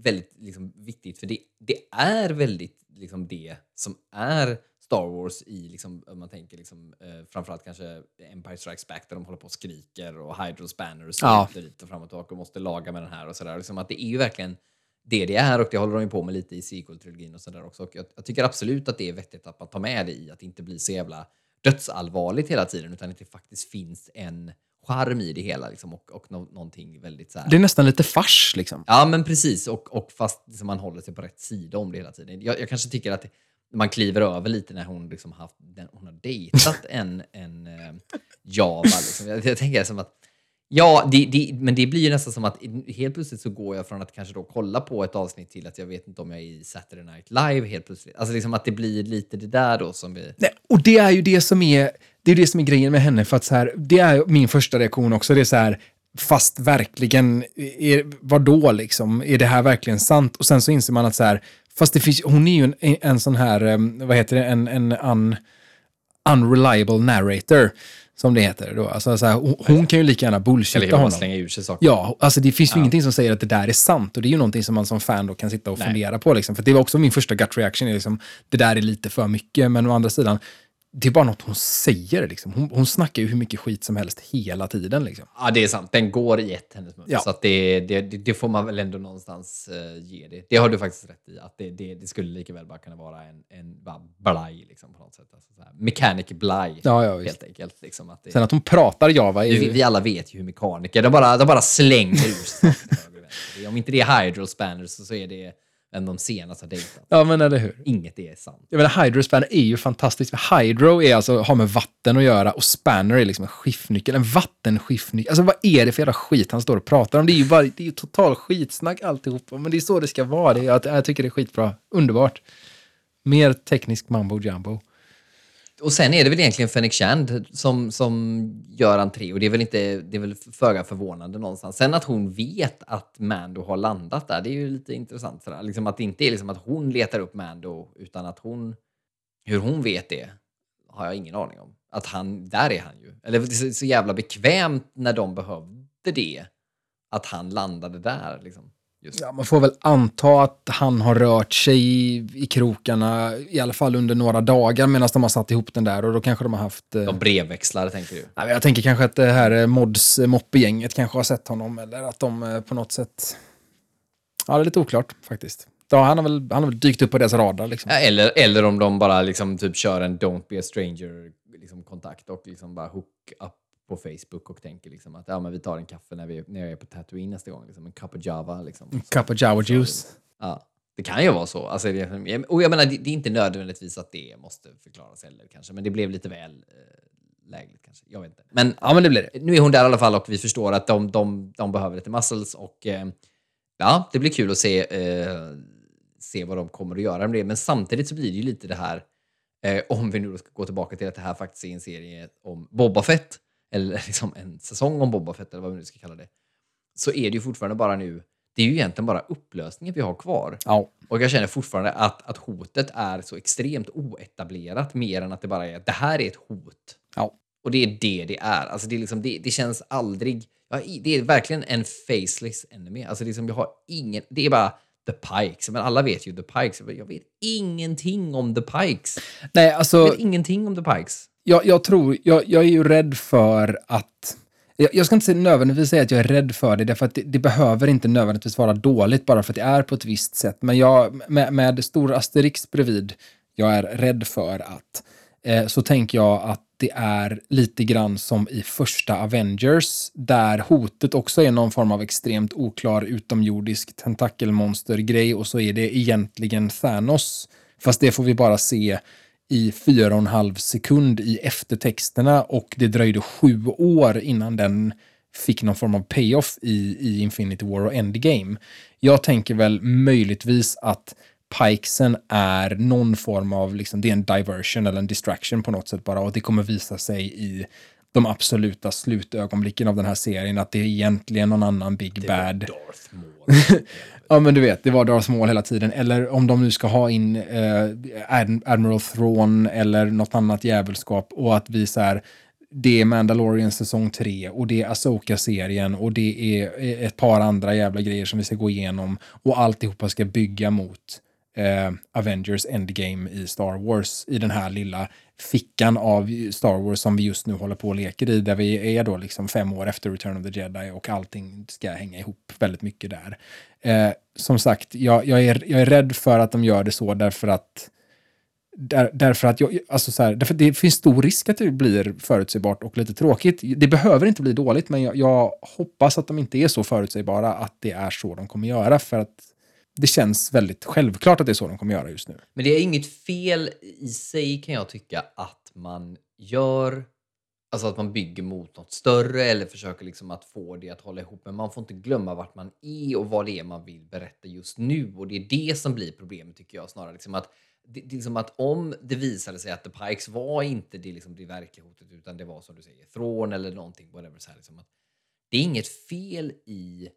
väldigt liksom, viktigt. För det, det är väldigt liksom, det som är Star Wars i, liksom, om man tänker liksom, eh, framförallt kanske Empire Strikes Back där de håller på och skriker och Hydro Spanners
Ja.
ja. dit och fram och tillbaka och måste laga med den här och sådär. Liksom att det är ju verkligen det det är och det håller de ju på med lite i sequel-trilogin och sådär också. Och jag, jag tycker absolut att det är vettigt att man tar med det i att det inte blir så jävla dödsallvarligt hela tiden utan att det faktiskt finns en charm i det hela liksom, och, och nå, någonting väldigt så här.
Det är nästan lite fars liksom.
Ja, men precis. Och, och fast liksom man håller sig på rätt sida om det hela tiden. Jag, jag kanske tycker att man kliver över lite när hon, liksom haft, den, hon har dejtat en, en eh, Java. Liksom. Jag, jag tänker som att Ja, det, det, men det blir ju nästan som att helt plötsligt så går jag från att kanske då kolla på ett avsnitt till att jag vet inte om jag är i Saturday Night Live helt plötsligt. Alltså liksom att det blir lite det där då som vi...
Nej, och det är ju det som är, det är det som är grejen med henne, för att så här, det är min första reaktion också, det är så här, fast verkligen, är, vadå liksom, är det här verkligen sant? Och sen så inser man att så här, fast det finns, hon är ju en, en sån här, vad heter det, en, en un, unreliable narrator som det heter. Då. Alltså, så här, hon, hon, kan ju lika gärna bullshitta honom.
slänga ur sig saker.
Ja, alltså det finns ju ja. ingenting som säger att det där är sant. Och det är ju någonting som man som fan då kan sitta och Nej. fundera på. Liksom. För det var också min första gut reaction, är liksom, det där är lite för mycket. Men å andra sidan, det är bara något hon säger. Liksom. Hon, hon snackar ju hur mycket skit som helst hela tiden. Liksom.
Ja, det är sant. Den går i ett hennes mun. Ja. Så att det, det, det, får man väl ändå någonstans uh, ge det. Det har du faktiskt rätt i. Att det, det, det skulle lika väl bara kunna vara en, en blaj liksom, på något sätt. Alltså, så här. Mechanic blaj,
ja, ja,
helt enkelt. Liksom, att det,
Sen att hon pratar Java är
vi, vi alla vet ju hur mekaniker, de bara, de bara slänger ut Om inte det är Hydro Spanners så är det än de senaste har dejtat.
Ja, men eller hur?
Inget är sant.
Jag menar, Hydro Spanner är ju fantastiskt. Hydro är alltså, har med vatten att göra och Spanner är liksom en skiftnyckel, en vattenskiftnyckel. Alltså vad är det för jävla skit han står och pratar om? Det är ju, bara, det är ju total skitsnack alltihopa, men det är så det ska vara. Det är, jag, jag tycker det är skitbra. Underbart. Mer teknisk mambo jumbo
och sen är det väl egentligen Fenix Shand som, som gör entré och det är väl inte, det är väl föga förvånande någonstans. Sen att hon vet att Mando har landat där, det är ju lite intressant. Sådär. Liksom att det inte är liksom att hon letar upp Mando, utan att hon, hur hon vet det, har jag ingen aning om. Att han, där är han ju. Eller det är så jävla bekvämt när de behövde det, att han landade där. Liksom.
Just. Ja, man får väl anta att han har rört sig i, i krokarna, i alla fall under några dagar medan de har satt ihop den där och då kanske de har haft...
Eh... De brevväxlare tänker du?
Ja, jag tänker kanske att det här eh, Mods moppegänget kanske har sett honom eller att de eh, på något sätt... Ja, det är lite oklart faktiskt. Ja, han, har väl, han har väl dykt upp på deras radar. Liksom.
Ja, eller, eller om de bara liksom, typ kör en Don't be a stranger liksom, kontakt och liksom bara hook up på Facebook och tänker liksom att ja, men vi tar en kaffe när, vi, när jag är på Tatooine nästa gång. Liksom, en cup of java. Liksom. En
cup of java juice.
Ja, det kan ju vara så. Alltså, det, och jag menar, det, det, är inte nödvändigtvis att det måste förklaras heller kanske, men det blev lite väl eh, lägligt kanske. Jag vet inte. Men,
ja, men det blir det.
Nu är hon där i alla fall och vi förstår att de, de, de behöver lite muscles och eh, ja, det blir kul att se, eh, se vad de kommer att göra med det. Men samtidigt så blir det ju lite det här, eh, om vi nu ska gå tillbaka till att det här faktiskt är en serie om Boba Fett, eller liksom en säsong om Boba Fett eller vad vi nu ska kalla det, så är det ju fortfarande bara nu, det är ju egentligen bara upplösningen vi har kvar.
Ja.
Och jag känner fortfarande att, att hotet är så extremt oetablerat mer än att det bara är det här är ett hot.
Ja.
Och det är det det är. Alltså det, är liksom, det, det känns aldrig... Ja, det är verkligen en faceless enemy. Alltså liksom, jag har ingen... Det är bara The Pikes. Men alla vet ju The Pikes. Jag vet ingenting om The Pikes.
Nej, alltså...
Jag vet ingenting om The Pikes
jag, jag tror, jag, jag är ju rädd för att jag, jag ska inte nödvändigtvis säga att jag är rädd för det, därför att det, det, behöver inte nödvändigtvis vara dåligt bara för att det är på ett visst sätt. Men jag, med, med stor asterix bredvid, jag är rädd för att, eh, så tänker jag att det är lite grann som i första Avengers, där hotet också är någon form av extremt oklar utomjordisk tentakelmonstergrej och så är det egentligen Thanos. Fast det får vi bara se i fyra och en halv sekund i eftertexterna och det dröjde sju år innan den fick någon form av payoff i, i Infinity War och Endgame. Jag tänker väl möjligtvis att Pikesen är någon form av, liksom, det är en diversion eller en distraction på något sätt bara och det kommer visa sig i de absoluta slutögonblicken av den här serien att det är egentligen någon annan Big det Bad.
Darth Maul.
Ja, men du vet, det var Darth Maul hela tiden. Eller om de nu ska ha in eh, Admiral Thrawn eller något annat djävulskap och att vi så här, det är Mandalorian säsong 3 och det är Asoka-serien och det är ett par andra jävla grejer som vi ska gå igenom och alltihopa ska bygga mot eh, Avengers Endgame i Star Wars i den här lilla fickan av Star Wars som vi just nu håller på och leker i, där vi är då liksom fem år efter Return of the Jedi och allting ska hänga ihop väldigt mycket där. Eh, som sagt, jag, jag, är, jag är rädd för att de gör det så därför att där, därför att jag, alltså så här, därför det finns stor risk att det blir förutsägbart och lite tråkigt. Det behöver inte bli dåligt, men jag, jag hoppas att de inte är så förutsägbara att det är så de kommer göra, för att det känns väldigt självklart att det är så de kommer göra just nu.
Men det är inget fel i sig kan jag tycka att man gör Alltså att man bygger mot något större eller försöker liksom att få det att hålla ihop. Men man får inte glömma vart man är och vad det är man vill berätta just nu. Och det är det som blir problemet tycker jag snarare. Liksom att, det, liksom att om det visade sig att The Pikes var inte det, liksom det verkliga hotet utan det var som du säger, Thrawn eller någonting. Whatever, så här, liksom att det är inget fel i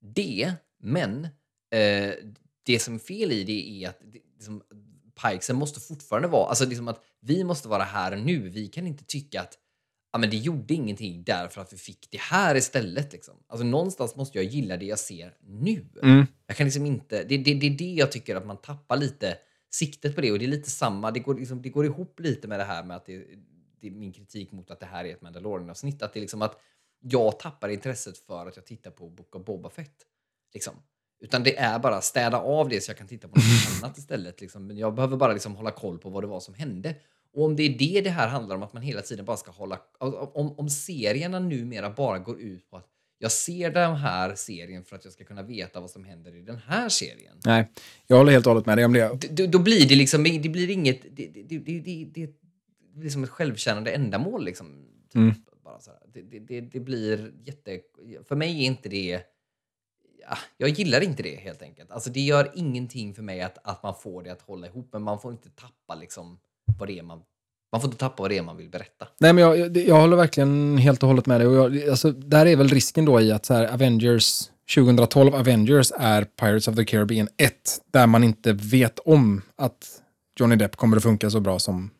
det, men eh, det som är fel i det är att det, liksom, Pikesen måste fortfarande vara, alltså liksom att vi måste vara här nu. Vi kan inte tycka att ja, men det gjorde ingenting därför att vi fick det här istället. Liksom. Alltså, någonstans måste jag gilla det jag ser nu.
Mm.
Jag kan liksom inte, det, det, det är det jag tycker att man tappar lite siktet på det. Och det är lite samma, det går, liksom, det går ihop lite med det här med att det, det min kritik mot att det här är ett Mandalorian-avsnitt. Att det är liksom att jag tappar intresset för att jag tittar på Book of Boba Fett. Liksom. Utan det är bara städa av det så jag kan titta på något annat istället. Liksom. Men jag behöver bara liksom hålla koll på vad det var som hände. Och om det är det det här handlar om, att man hela tiden bara ska hålla... Om, om serierna numera bara går ut på att jag ser den här serien för att jag ska kunna veta vad som händer i den här serien.
Nej, jag håller helt och hållet med dig om det.
Då, då blir det liksom, det blir inget, det, det, det, det, det blir som ett självkännande ändamål liksom. Typ,
Mm.
bara så. Det, det, det, blir jätte, för mig är inte det, Ah, jag gillar inte det helt enkelt. Alltså det gör ingenting för mig att, att man får det att hålla ihop, men man får inte tappa liksom vad det är man, man får inte tappa vad det är man vill berätta.
Nej, men jag, jag, jag håller verkligen helt och hållet med dig. Och jag, alltså, där är väl risken då i att så här, Avengers, 2012 Avengers är Pirates of the Caribbean 1, där man inte vet om att Johnny Depp kommer att funka så bra som,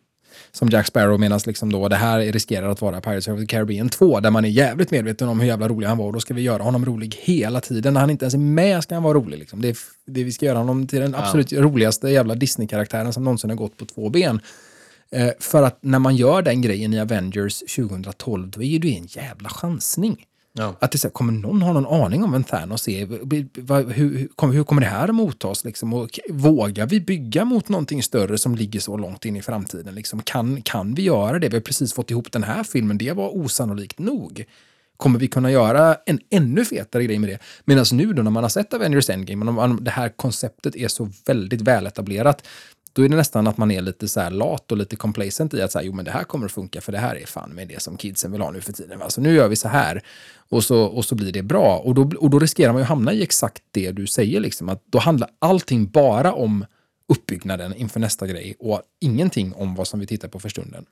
som Jack Sparrow, medan liksom då det här riskerar att vara Pirates of the Caribbean 2, där man är jävligt medveten om hur jävla rolig han var och då ska vi göra honom rolig hela tiden. När han inte ens är med ska han vara rolig. Liksom. Det, är, det vi ska göra honom till den absolut roligaste jävla Disney-karaktären som någonsin har gått på två ben. Eh, för att när man gör den grejen i Avengers 2012, då är det en jävla chansning.
Ja.
Att det så här, kommer någon ha någon aning om vem Thanos är? Vad- Hur, hur, kommer, hur kommer det här att mottas? Liksom? Och vågar vi bygga mot någonting större som ligger så långt in i framtiden? Liksom? Kan, kan vi göra det? Vi har precis fått ihop den här filmen. Det var osannolikt nog. Kommer vi kunna göra en ännu fetare grej med det? Medan nu då när man har sett Avengers Endgame, och det här konceptet är så väldigt väletablerat, då är det nästan att man är lite så här lat och lite complacent i att så här, jo men det här kommer att funka för det här är fan med det som kidsen vill ha nu för tiden. va? Så nu gör vi så här och så, och så blir det bra. Och då, och då riskerar man ju att hamna i exakt det du säger, liksom, att då handlar allting bara om uppbyggnaden inför nästa grej och ingenting om vad som vi tittar på för stunden.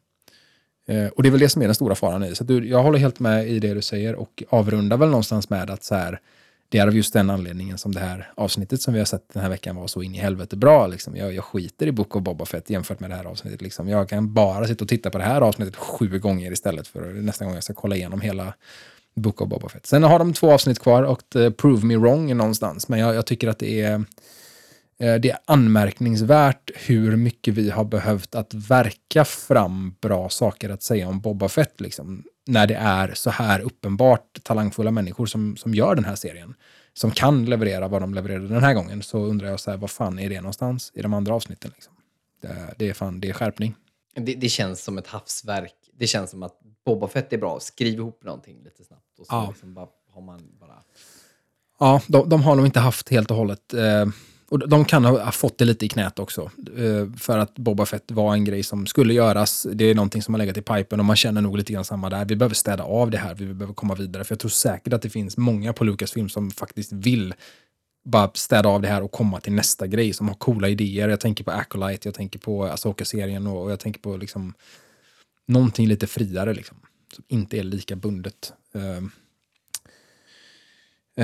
Eh, och det är väl det som är den stora faran i. Så att du, jag håller helt med i det du säger och avrundar väl någonstans med att så här, det är av just den anledningen som det här avsnittet som vi har sett den här veckan var så in i helvete bra. Liksom. Jag, jag skiter i Book of Boba Fett jämfört med det här avsnittet. Liksom. Jag kan bara sitta och titta på det här avsnittet sju gånger istället för nästa gång jag ska kolla igenom hela Book of Boba Fett. Sen har de två avsnitt kvar och eh, Prove Me Wrong är någonstans. Men jag, jag tycker att det är, eh, det är anmärkningsvärt hur mycket vi har behövt att verka fram bra saker att säga om Boba Fett. Liksom, när det är så här uppenbart talangfulla människor som, som gör den här serien. Som kan leverera vad de levererade den här gången. Så undrar jag så här, vad fan är det någonstans i de andra avsnitten? Liksom? Det, det är fan, det är skärpning.
Det, det känns som ett havsverk. Det känns som att Boba Fett är bra. Skriv ihop någonting lite snabbt och så
Ja.
liksom bara, har man bara...
Ja, de, de har nog inte haft helt och hållet. Eh, och de kan ha fått det lite i knät också. Eh, för att Boba Fett var en grej som skulle göras. Det är någonting som har legat i pipen och man känner nog lite grann samma där. Vi behöver städa av det här. Vi behöver komma vidare. För jag tror säkert att det finns många på Lucasfilm som faktiskt vill bara städa av det här och komma till nästa grej som har coola idéer. Jag tänker på Acolyte, jag tänker på Asoka-serien och, jag tänker på liksom någonting lite friare liksom. Som inte är lika bundet. Eh,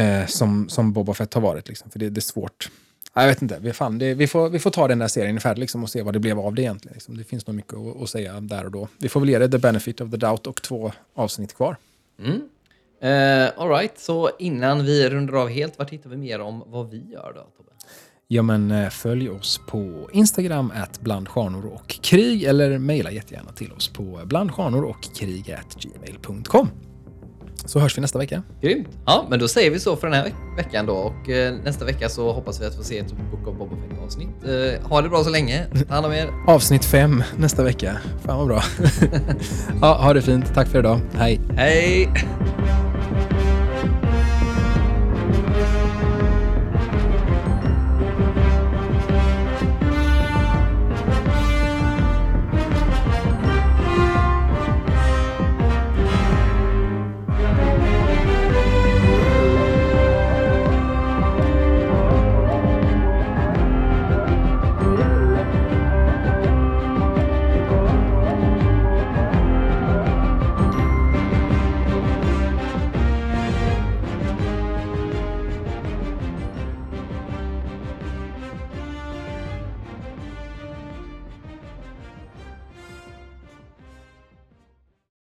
eh som, som Boba Fett har varit. Liksom, för det, det är svårt. Ja, Jag vet inte, vi, fan, det, vi, får, vi får ta den där serien färdig liksom, och se vad det blev av det egentligen. Liksom. Det finns nog mycket att, att säga där och då. Vi får väl ge det the benefit of the doubt och två avsnitt kvar.
Mm. Uh, all right, så innan vi rundar av helt, vart hittar vi mer om vad vi gör då, Tobbe?
Ja, men eh, följ oss på Instagram, at blandstjärnor och krig, eller mejla jättegärna till oss på blandstjärnor och krig gmail.com. Så hörs vi nästa vecka.
Grymt. Ja, men då säger vi så för den här veck- veckan då. Och eh, nästa vecka så hoppas vi att få se ett Book of Boba Fett-avsnitt. Eh, ha det bra så länge. Ta hand om er.
Avsnitt fem nästa vecka. Fan vad bra. ja, ha det fint. Tack för idag. Hej.
Hej!